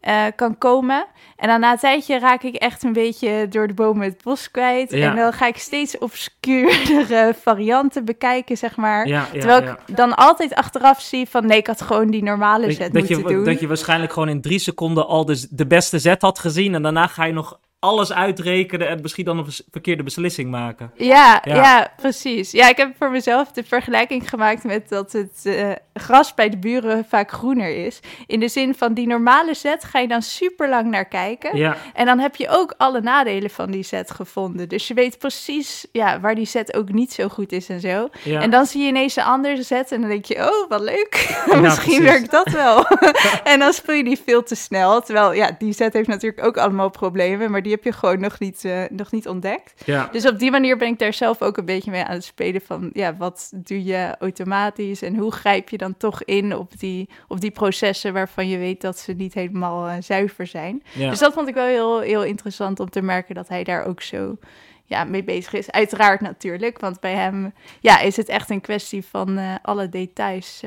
uh, kan komen. En dan na een tijdje raak ik echt een beetje door de bomen het bos kwijt. Ja. En dan ga ik steeds obscuurdere (laughs) varianten bekijken, zeg maar. Ja, ja, Terwijl ik dan altijd achteraf zie van... nee, ik had gewoon die normale Dat, zet dat, moeten je, doen. dat je waarschijnlijk gewoon in drie seconden al de, de beste zet had gezien. En daarna ga je nog alles uitrekenen en misschien dan een verkeerde beslissing maken. Ja, Ja. ja. precies. Ja, ik heb voor mezelf de vergelijking gemaakt met dat het eh, gras bij de buren vaak groener is. In de zin van die normale set ga je dan super lang naar kijken. Ja, En dan heb je ook alle nadelen van die set gevonden. Dus je weet precies ja, waar die set ook niet zo goed is en zo. ja. En dan zie je ineens een andere set en dan denk je, oh, wat leuk. (laughs) Ja, Misschien precies. werkt dat wel. (laughs) en dan speel je die veel te snel. Terwijl, ja, die set heeft natuurlijk ook allemaal problemen, maar die heb je gewoon nog niet, eh, nog niet ontdekt. ja. Dus op die manier ben ik daar zelf ook een beetje mee aan het spelen van, ja, wat doe je automatisch en hoe grijp je dan toch in op die, op die processen waarvan je weet dat ze niet helemaal eh, zuiver zijn. ja. Dus dat vond ik wel heel, heel interessant om te merken dat hij daar ook zo ja, mee bezig is. Uiteraard natuurlijk, want bij hem ja, is het echt een kwestie van eh, alle details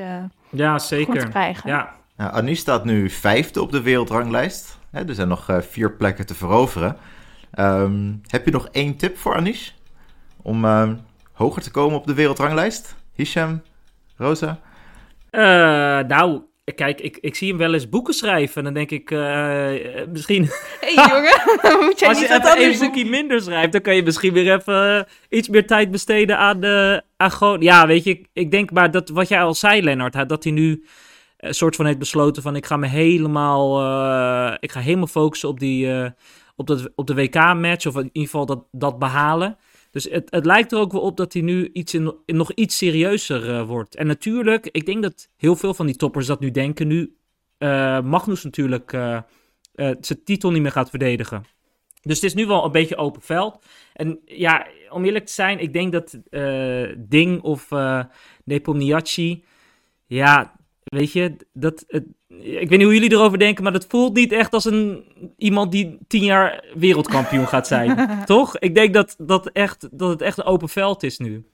ja, zeker. Ja. Nou, Anish staat nu vijfde op de wereldranglijst. Hè, er zijn nog uh, vier plekken te veroveren. Um, heb je nog één tip voor Anish? Om uh, hoger te komen op de wereldranglijst? Hisham, Rosa? Uh, nou, kijk, ik, ik zie hem wel eens boeken schrijven. En dan denk ik, uh, misschien... Hé (laughs) hey, jongen, (laughs) moet jij Als niet je wat even een boekje minder schrijft, dan kan je misschien weer even iets meer tijd besteden aan, de, aan gewoon... Ja, weet je, ik denk maar dat wat jij al zei, Lennart, dat hij nu een soort van heeft besloten van ik ga me helemaal, uh, ik ga helemaal focussen op die, uh, op, dat, op de WK-match of in ieder geval dat, dat behalen. Dus het, het lijkt er ook wel op dat hij nu iets in, nog iets serieuzer uh, wordt. En natuurlijk, ik denk dat heel veel van die toppers dat nu denken. Nu Magnus natuurlijk zijn titel niet meer gaat verdedigen. Dus het is nu wel een beetje open veld. En ja, om eerlijk te zijn, ik denk dat Ding of Nepomniachtchi, ja, Weet je, dat, het, ik weet niet hoe jullie erover denken, maar dat voelt niet echt als een, iemand die tien jaar wereldkampioen gaat zijn. (laughs) Toch? Ik denk dat, dat, echt, dat het echt een open veld is nu.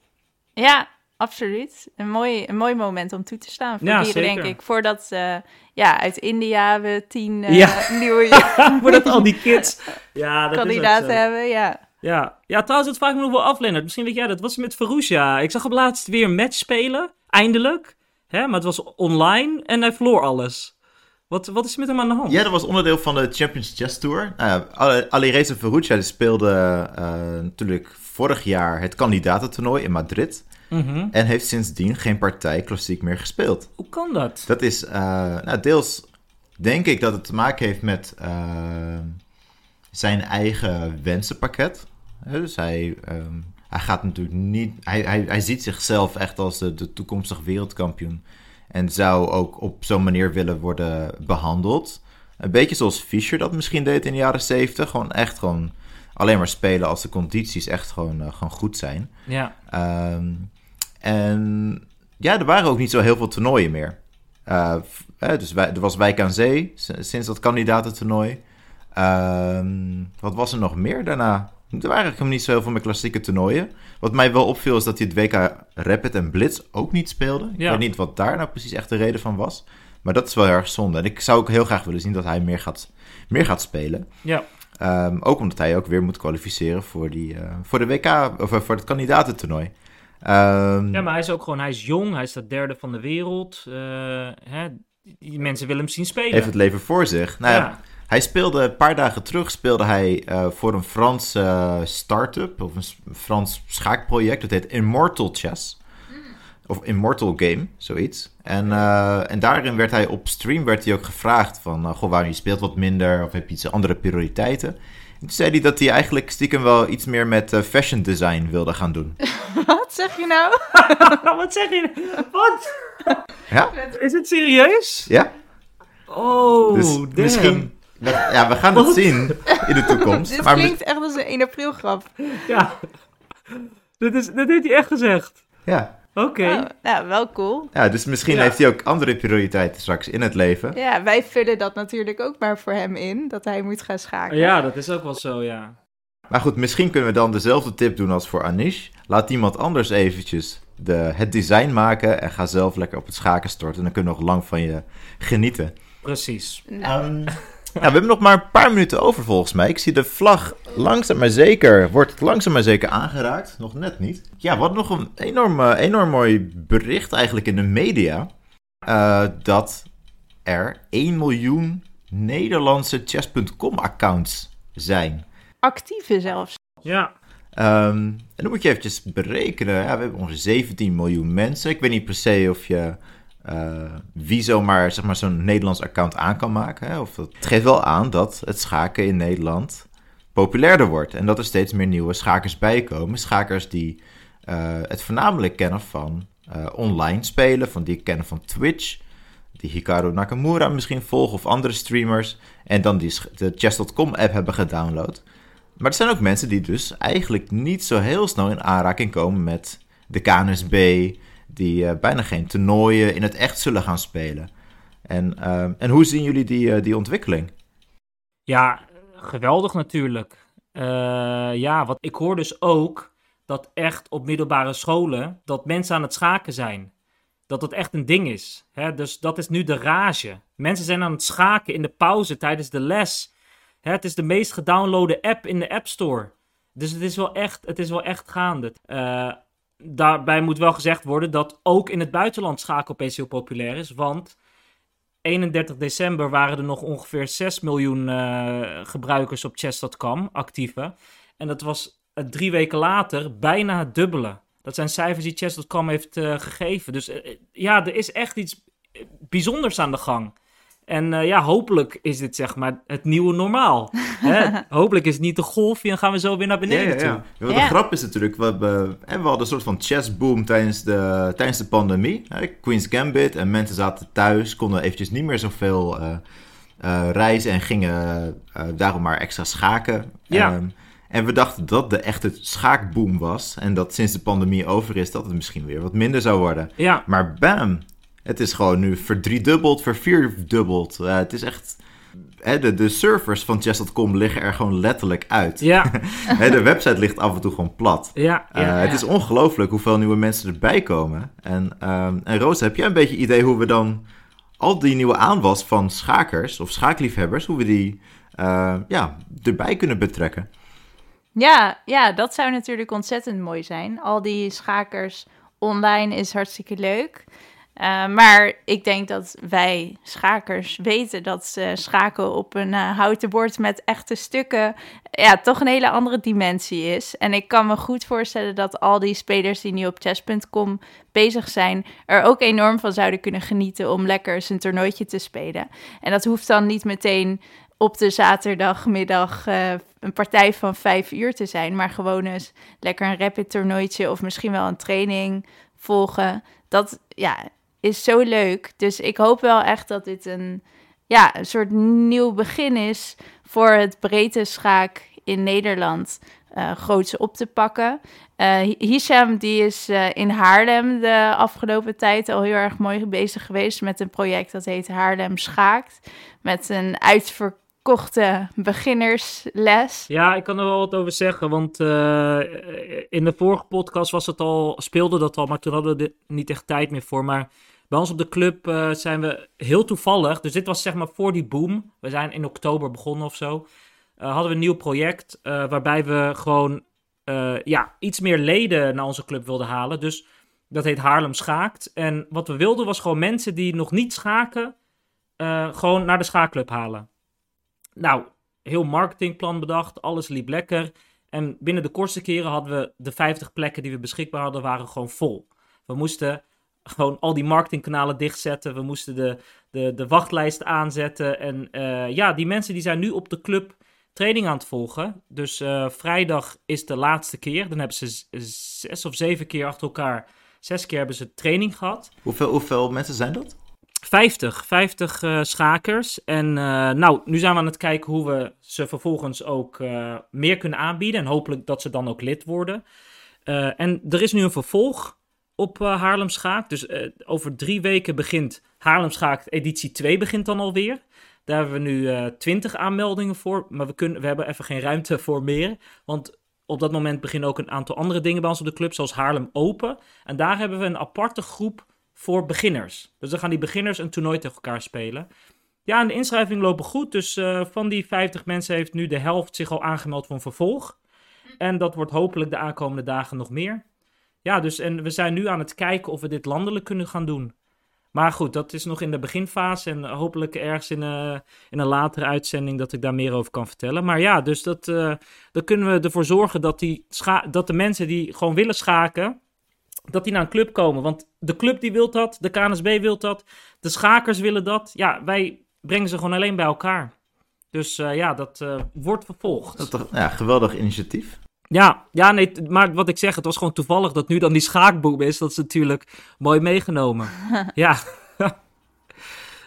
Ja, absoluut. Een mooi, een mooi moment om toe te staan voor Ja, dieren, zeker. denk ik. Voordat uh, ja, uit India we tien uh, Ja. nieuwe (laughs) Voordat al die kids (laughs) ja, dat kandidaten is hebben. Ja. Ja. ja, trouwens, het vraag ik me nog wel af, Lennart. Misschien weet jij dat. Wat is met Verusha? Ik zag hem laatst weer een match spelen, eindelijk. Hè? Maar het was online en hij verloor alles. Wat, wat is er met hem aan de hand? Ja, dat was onderdeel van de Champions Chess Tour. Ja, Alireza Verruccia speelde uh, natuurlijk vorig jaar het kandidatentoernooi in Madrid. Mhm. En heeft sindsdien geen partij klassiek meer gespeeld. Hoe kan dat? Dat is uh, nou, deels, denk ik, dat het te maken heeft met uh, zijn eigen wensenpakket. Dus hij, um, hij gaat natuurlijk niet. Hij, hij, hij ziet zichzelf echt als de, de toekomstig wereldkampioen. En zou ook op zo'n manier willen worden behandeld. Een beetje zoals Fischer dat misschien deed in de jaren 70. Gewoon echt gewoon alleen maar spelen als de condities echt gewoon, uh, gewoon goed zijn. Ja. Um, en ja, er waren ook niet zo heel veel toernooien meer. Uh, dus wij, er was Wijk aan Zee sinds dat kandidatentoernooi. Um, wat was er nog meer daarna? Er waren eigenlijk niet zo heel veel meer klassieke toernooien. Wat mij wel opviel is dat hij het WK Rapid en Blitz ook niet speelde. Ik Ja. weet niet wat daar nou precies echt de reden van was. Maar dat is wel heel erg zonde. En ik zou ook heel graag willen zien dat hij meer gaat, meer gaat spelen. Ja. Um, ook omdat hij ook weer moet kwalificeren voor, die, uh, voor de WK, of uh, voor het kandidatentoernooi. Um, Ja, maar hij is ook gewoon, hij is jong, hij is de derde van de wereld. Uh, hè, die mensen willen hem zien spelen. heeft het leven voor zich. Nou, ja. Ja. Hij speelde een paar dagen terug speelde hij uh, voor een Frans uh, start-up of een Frans schaakproject. Dat heet Immortal Chess. Of Immortal Game, zoiets. En, uh, en daarin werd hij op stream werd hij ook gevraagd van... Uh, goh, waarom je speelt wat minder of heb je iets andere prioriteiten? En toen zei hij dat hij eigenlijk stiekem wel iets meer met uh, fashion design wilde gaan doen. (laughs) Wat zeg je nou? (laughs) Wat zeg je? Wat? Ja? Is het serieus? Ja? Oh, Dus damn. Ja, we gaan het zien in de toekomst. (laughs) Dit maar klinkt echt als een 1 april grap. Ja. Dat, is, dat heeft hij echt gezegd. Ja. Oké. Nou, wel cool. ja, dus misschien Ja. heeft hij ook andere prioriteiten straks in het leven. Ja, wij vullen dat natuurlijk ook maar voor hem in, dat hij moet gaan schaken. Ja, dat is ook wel zo, ja. Maar goed, misschien kunnen we dan dezelfde tip doen als voor Anish. Laat iemand anders eventjes de, het design maken en ga zelf lekker op het schaken storten. En dan kunnen we nog lang van je genieten. Precies. Nou, Ehm, ja, we hebben nog maar een paar minuten over volgens mij. Ik zie de vlag langzaam maar zeker, wordt langzaam maar zeker aangeraakt. Nog net niet. Ja, wat nog een enorm, enorm mooi bericht eigenlijk in de media. eh, dat er 1 miljoen Nederlandse chess.com accounts zijn. actieve zelfs. Ja. Ehm, en dan moet je eventjes berekenen. Ja, we hebben ongeveer 17 miljoen mensen. Ik weet niet per se of je wie zomaar, zeg maar, zo'n Nederlands account aan kan maken. Hè? Of het geeft wel aan dat het schaken in Nederland populairder wordt. En dat er steeds meer nieuwe schakers bijkomen. Schakers die eh, het voornamelijk kennen van eh, online spelen. Van die kennen van Twitch. Die Hikaru Nakamura misschien volgen of andere streamers. En dan die de chess.com app hebben gedownload. Maar er zijn ook mensen die dus eigenlijk niet zo heel snel in aanraking komen met de KNSB, die eh, bijna geen toernooien in het echt zullen gaan spelen. En, eh, en hoe zien jullie die, eh, die ontwikkeling? Ja, geweldig natuurlijk. Ja, wat ik hoor dus ook dat echt op middelbare scholen dat mensen aan het schaken zijn. Dat dat echt een ding is. Hè? Dus dat is nu de rage. Mensen zijn aan het schaken in de pauze tijdens de les. Hè? Het is de meest gedownloade app in de App Store. Dus het is wel echt, het is wel echt gaande. Uh, daarbij moet wel gezegd worden dat ook in het buitenland schaken opeens heel populair is. Want 31 december waren er nog ongeveer 6 miljoen uh, gebruikers op chess.com, actieve. En dat was uh, drie weken later bijna het dubbele. Dat zijn cijfers die chess.com heeft uh, gegeven. Dus ja, er is echt iets bijzonders aan de gang. En uh, ja, hopelijk is dit zeg maar het nieuwe normaal. Hè? (laughs) hopelijk is het niet de golfje en gaan we zo weer naar beneden ja, ja, ja. toe. de grap is natuurlijk, we, hebben, we hadden een soort van chessboom tijdens de, tijdens de pandemie. Queen's Gambit en mensen zaten thuis, konden eventjes niet meer zoveel uh, uh, reizen en gingen daarom maar extra schaken. Ja. Um, en we dachten dat de echte schaakboom was. En dat sinds de pandemie over is, dat het misschien weer wat minder zou worden. Ja. Maar bam, het is gewoon nu verdriedubbeld, vervierdubbeld. Uh, het is echt... Hè, de, de servers van chess.com liggen er gewoon letterlijk uit. Ja. (laughs) hè, de website ligt af en toe gewoon plat. Ja, uh, Het is ongelooflijk hoeveel nieuwe mensen erbij komen. En, uh, en Roos, heb jij een beetje idee hoe we dan al die nieuwe aanwas van schakers of schaakliefhebbers, hoe we die uh, ja, erbij kunnen betrekken? Ja, ja, dat zou natuurlijk ontzettend mooi zijn. Al die schakers online is hartstikke leuk. Uh, maar ik denk dat wij schakers weten dat ze schaken op een uh, houten bord met echte stukken ja, toch een hele andere dimensie is. En ik kan me goed voorstellen dat al die spelers die nu op chess.com bezig zijn, er ook enorm van zouden kunnen genieten om lekker zijn toernooitje te spelen. En dat hoeft dan niet meteen op de zaterdagmiddag uh, een partij van vijf uur te zijn, maar gewoon eens lekker een rapid toernooitje of misschien wel een training volgen. Dat, ja, is zo leuk. Dus ik hoop wel echt dat dit een, ja, een soort nieuw begin is voor het breedte schaak in Nederland uh, groots op te pakken. Uh, Hisham die is uh, in Haarlem de afgelopen tijd al heel erg mooi bezig geweest met een project dat heet Haarlem Schaakt. Met een uitverkochte beginnersles. Ja, ik kan er wel wat over zeggen, want in de vorige podcast was het al, speelde dat al, maar toen hadden we er niet echt tijd meer voor. Maar bij ons op de club uh, zijn we heel toevallig, dus dit was zeg maar voor die boom. We zijn in oktober begonnen of zo. Uh, hadden we een nieuw project uh, waarbij we gewoon ja, iets meer leden naar onze club wilden halen. Dus dat heet Haarlem Schaakt. En wat we wilden was gewoon mensen die nog niet schaken, gewoon naar de schaakclub halen. Nou, heel marketingplan bedacht, alles liep lekker. En binnen de kortste keren hadden we de 50 plekken die we beschikbaar hadden, waren gewoon vol. We moesten gewoon al die marketingkanalen dichtzetten. We moesten de, de, de wachtlijst aanzetten. En uh, ja, die mensen die zijn nu op de club training aan het volgen. Dus uh, vrijdag is de laatste keer. Dan hebben ze zes of zeven keer achter elkaar. Zes keer hebben ze training gehad. Hoeveel, hoeveel mensen zijn dat? 50, 50 uh, schakers. En nou, nu zijn we aan het kijken hoe we ze vervolgens ook meer kunnen aanbieden. En hopelijk dat ze dan ook lid worden. en er is nu een vervolg op uh, Haarlem Schaak. Dus uh, over drie weken begint Haarlem Schaak, editie 2 begint dan alweer. Daar hebben we nu uh, eh, 20 aanmeldingen voor, maar we, kunnen, we hebben even geen ruimte (laughs) voor meer. Want op dat moment beginnen ook een aantal andere dingen bij ons op de club, zoals Haarlem Open. En daar hebben we een aparte groep voor beginners. Dus dan gaan die beginners een toernooi tegen elkaar spelen. Ja, en de inschrijvingen lopen goed. Dus van die 50 mensen heeft nu de helft zich al aangemeld voor een vervolg. En dat wordt hopelijk de aankomende dagen nog meer. Ja, dus en we zijn nu aan het kijken of we dit landelijk kunnen gaan doen. Maar goed, dat is nog in de beginfase en hopelijk ergens in, uh, in een latere uitzending dat ik daar meer over kan vertellen. Maar ja, dus dat, uh, dan kunnen we ervoor zorgen dat, die dat de mensen die gewoon willen schaken, dat die naar een club komen. Want de club die wil dat, de KNSB wil dat, de schakers willen dat. Ja, wij brengen ze gewoon alleen bij elkaar. Dus uh, ja, dat wordt vervolgd. Dat ja, geweldig initiatief. Ja, ja, nee, maar wat ik zeg, het was gewoon toevallig dat nu dan die schaakboom is. Dat is natuurlijk mooi meegenomen. (laughs) ja. (laughs)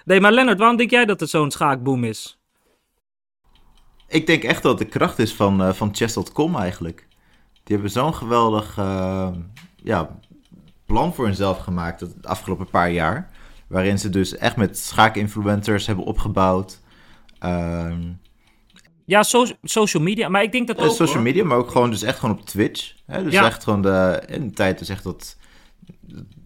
nee, maar Lennart, waarom denk jij dat er zo'n schaakboom is? Ik denk echt dat het de kracht is van, uh, van chess.com eigenlijk. Die hebben zo'n geweldig uh, ja, plan voor hunzelf gemaakt het afgelopen paar jaar. Waarin ze dus echt met schaakinfluencers hebben opgebouwd. Uh, Ja, so social media. Maar ik denk dat ook, social media, maar ook gewoon, dus echt gewoon op Twitch. Hè? Dus Ja. echt gewoon de, in de tijd is echt dat,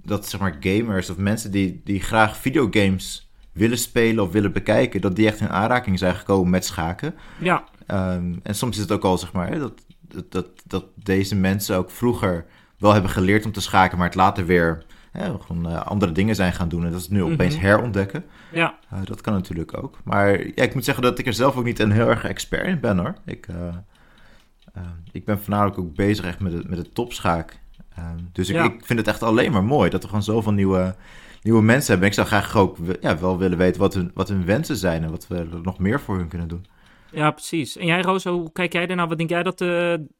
dat zeg maar gamers of mensen die, die graag videogames willen spelen of willen bekijken, dat die echt in aanraking zijn gekomen met schaken. Ja, Ehm, en soms is het ook al, zeg maar, dat, dat, dat, dat deze mensen ook vroeger wel hebben geleerd om te schaken, maar het later weer gewoon eh, andere dingen zijn gaan doen. En dat is nu opeens Mhm. herontdekken. ja. Eh, dat kan natuurlijk ook. Maar ja, ik moet zeggen dat ik er zelf ook niet een heel erg expert in ben hoor. Ik, eh, ik ben voornamelijk ook bezig echt met het, met het topschaak. Eh, dus ik, Ja. ik vind het echt alleen maar mooi dat we gewoon zoveel nieuwe, nieuwe mensen hebben. Ik zou graag ook ja, wel willen weten wat hun, wat hun wensen zijn en wat we er nog meer voor hun kunnen doen. Ja, precies. En jij, Rosa, hoe kijk jij daarna? Wat denk jij dat,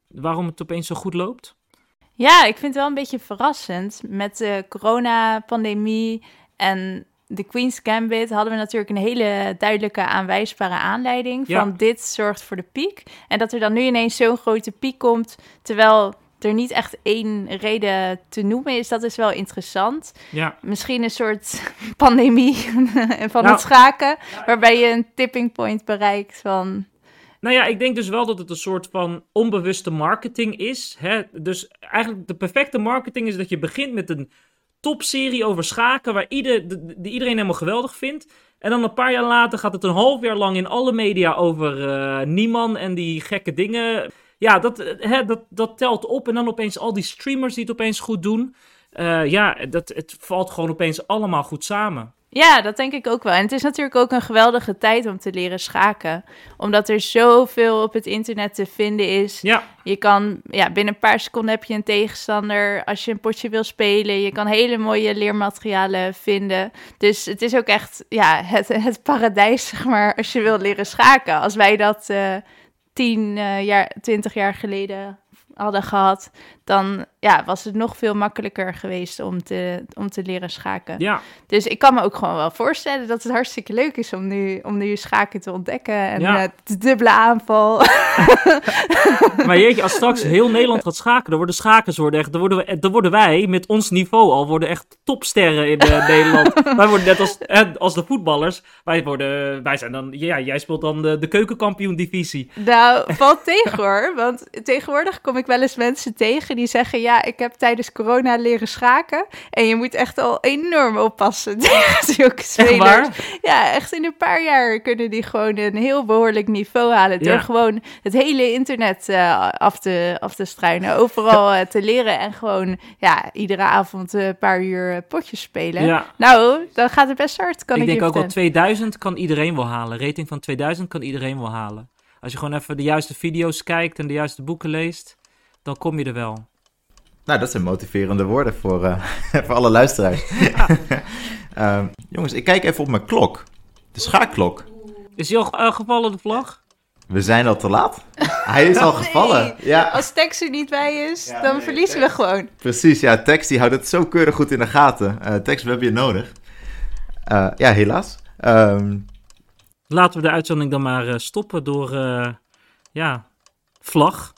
waarom het opeens zo goed loopt? Ja, ik vind het wel een beetje verrassend. Met de coronapandemie en de Queen's Gambit hadden we natuurlijk een hele duidelijke aanwijsbare aanleiding Ja. van dit zorgt voor de piek. En dat er dan nu ineens zo'n grote piek komt, terwijl er niet echt één reden te noemen is, dat is wel interessant. Ja, Misschien een soort (laughs) pandemie (laughs) van Nou. het schaken, waarbij je een tipping point bereikt van... Nou ja, ik denk dus wel dat het een soort van onbewuste marketing is. Hè? Dus eigenlijk de perfecte marketing is dat je begint met een topserie over schaken, waar die iedereen helemaal geweldig vindt. En dan een paar jaar later gaat het een half jaar lang in alle media over eh Nieman en die gekke dingen. Ja, dat, eh, hè, dat, dat telt op. En dan opeens al die streamers die het opeens goed doen. Eh, ja, dat, het valt gewoon opeens allemaal goed samen. Ja, dat denk ik ook wel. En het is natuurlijk ook een geweldige tijd om te leren schaken. Omdat er zoveel op het internet te vinden is. Ja, Je kan, ja, binnen een paar seconden heb je een tegenstander als je een potje wil spelen. Je kan hele mooie leermaterialen vinden. Dus het is ook echt, ja, het, het paradijs, zeg maar, als je wil leren schaken. Als wij dat eh tien eh, jaar, twintig jaar geleden hadden gehad, dan ja, was het nog veel makkelijker geweest om te, om te leren schaken. ja. Dus ik kan me ook gewoon wel voorstellen dat het hartstikke leuk is om nu, om nu schaken te ontdekken. En Ja. eh, de dubbele aanval. (laughs) Maar jeetje, als straks heel Nederland gaat schaken, dan worden schakers worden echt, dan worden, we, dan worden wij met ons niveau al worden echt topsterren in eh, Nederland. (laughs) wij worden net als, eh, als de voetballers. Wij worden, wij zijn dan, ja, jij speelt dan de, de keukenkampioen divisie. Nou, valt tegen hoor. Want tegenwoordig kom ik wel eens mensen tegen die zeggen: Ja, ik heb tijdens corona leren schaken. En je moet echt al enorm oppassen (laughs) tegen zulke spelers. Ja, echt in een paar jaar kunnen die gewoon een heel behoorlijk niveau halen. Door Ja. gewoon het hele internet eh, af, te, af te struinen. Overal eh, te leren en gewoon ja, iedere avond eh, een paar uur potjes spelen. Ja. Nou, dan gaat het best hard, kan ik, ik denk ook wel vertellen. 2000 kan iedereen wel halen. Rating van 2000 kan iedereen wel halen. Als je gewoon even de juiste video's kijkt en de juiste boeken leest, dan kom je er wel. Nou, dat zijn motiverende woorden voor, eh, (laughs) voor alle luisteraars. (laughs) (laughs) Ehm, jongens, ik kijk even op mijn klok. De schaakklok. Is die al eh, gevallen, de vlag? We zijn al te laat. Hij is al gevallen. Ja, Als Tex er niet bij is, Ja, dan nee, verliezen Tex. we gewoon. precies. Ja, Tex die houdt het zo keurig goed in de gaten. Eh Tex, we hebben je nodig. Eh, ja, helaas. Ehm, Laten we de uitzending dan maar eh, stoppen door, eh, ja, vlag.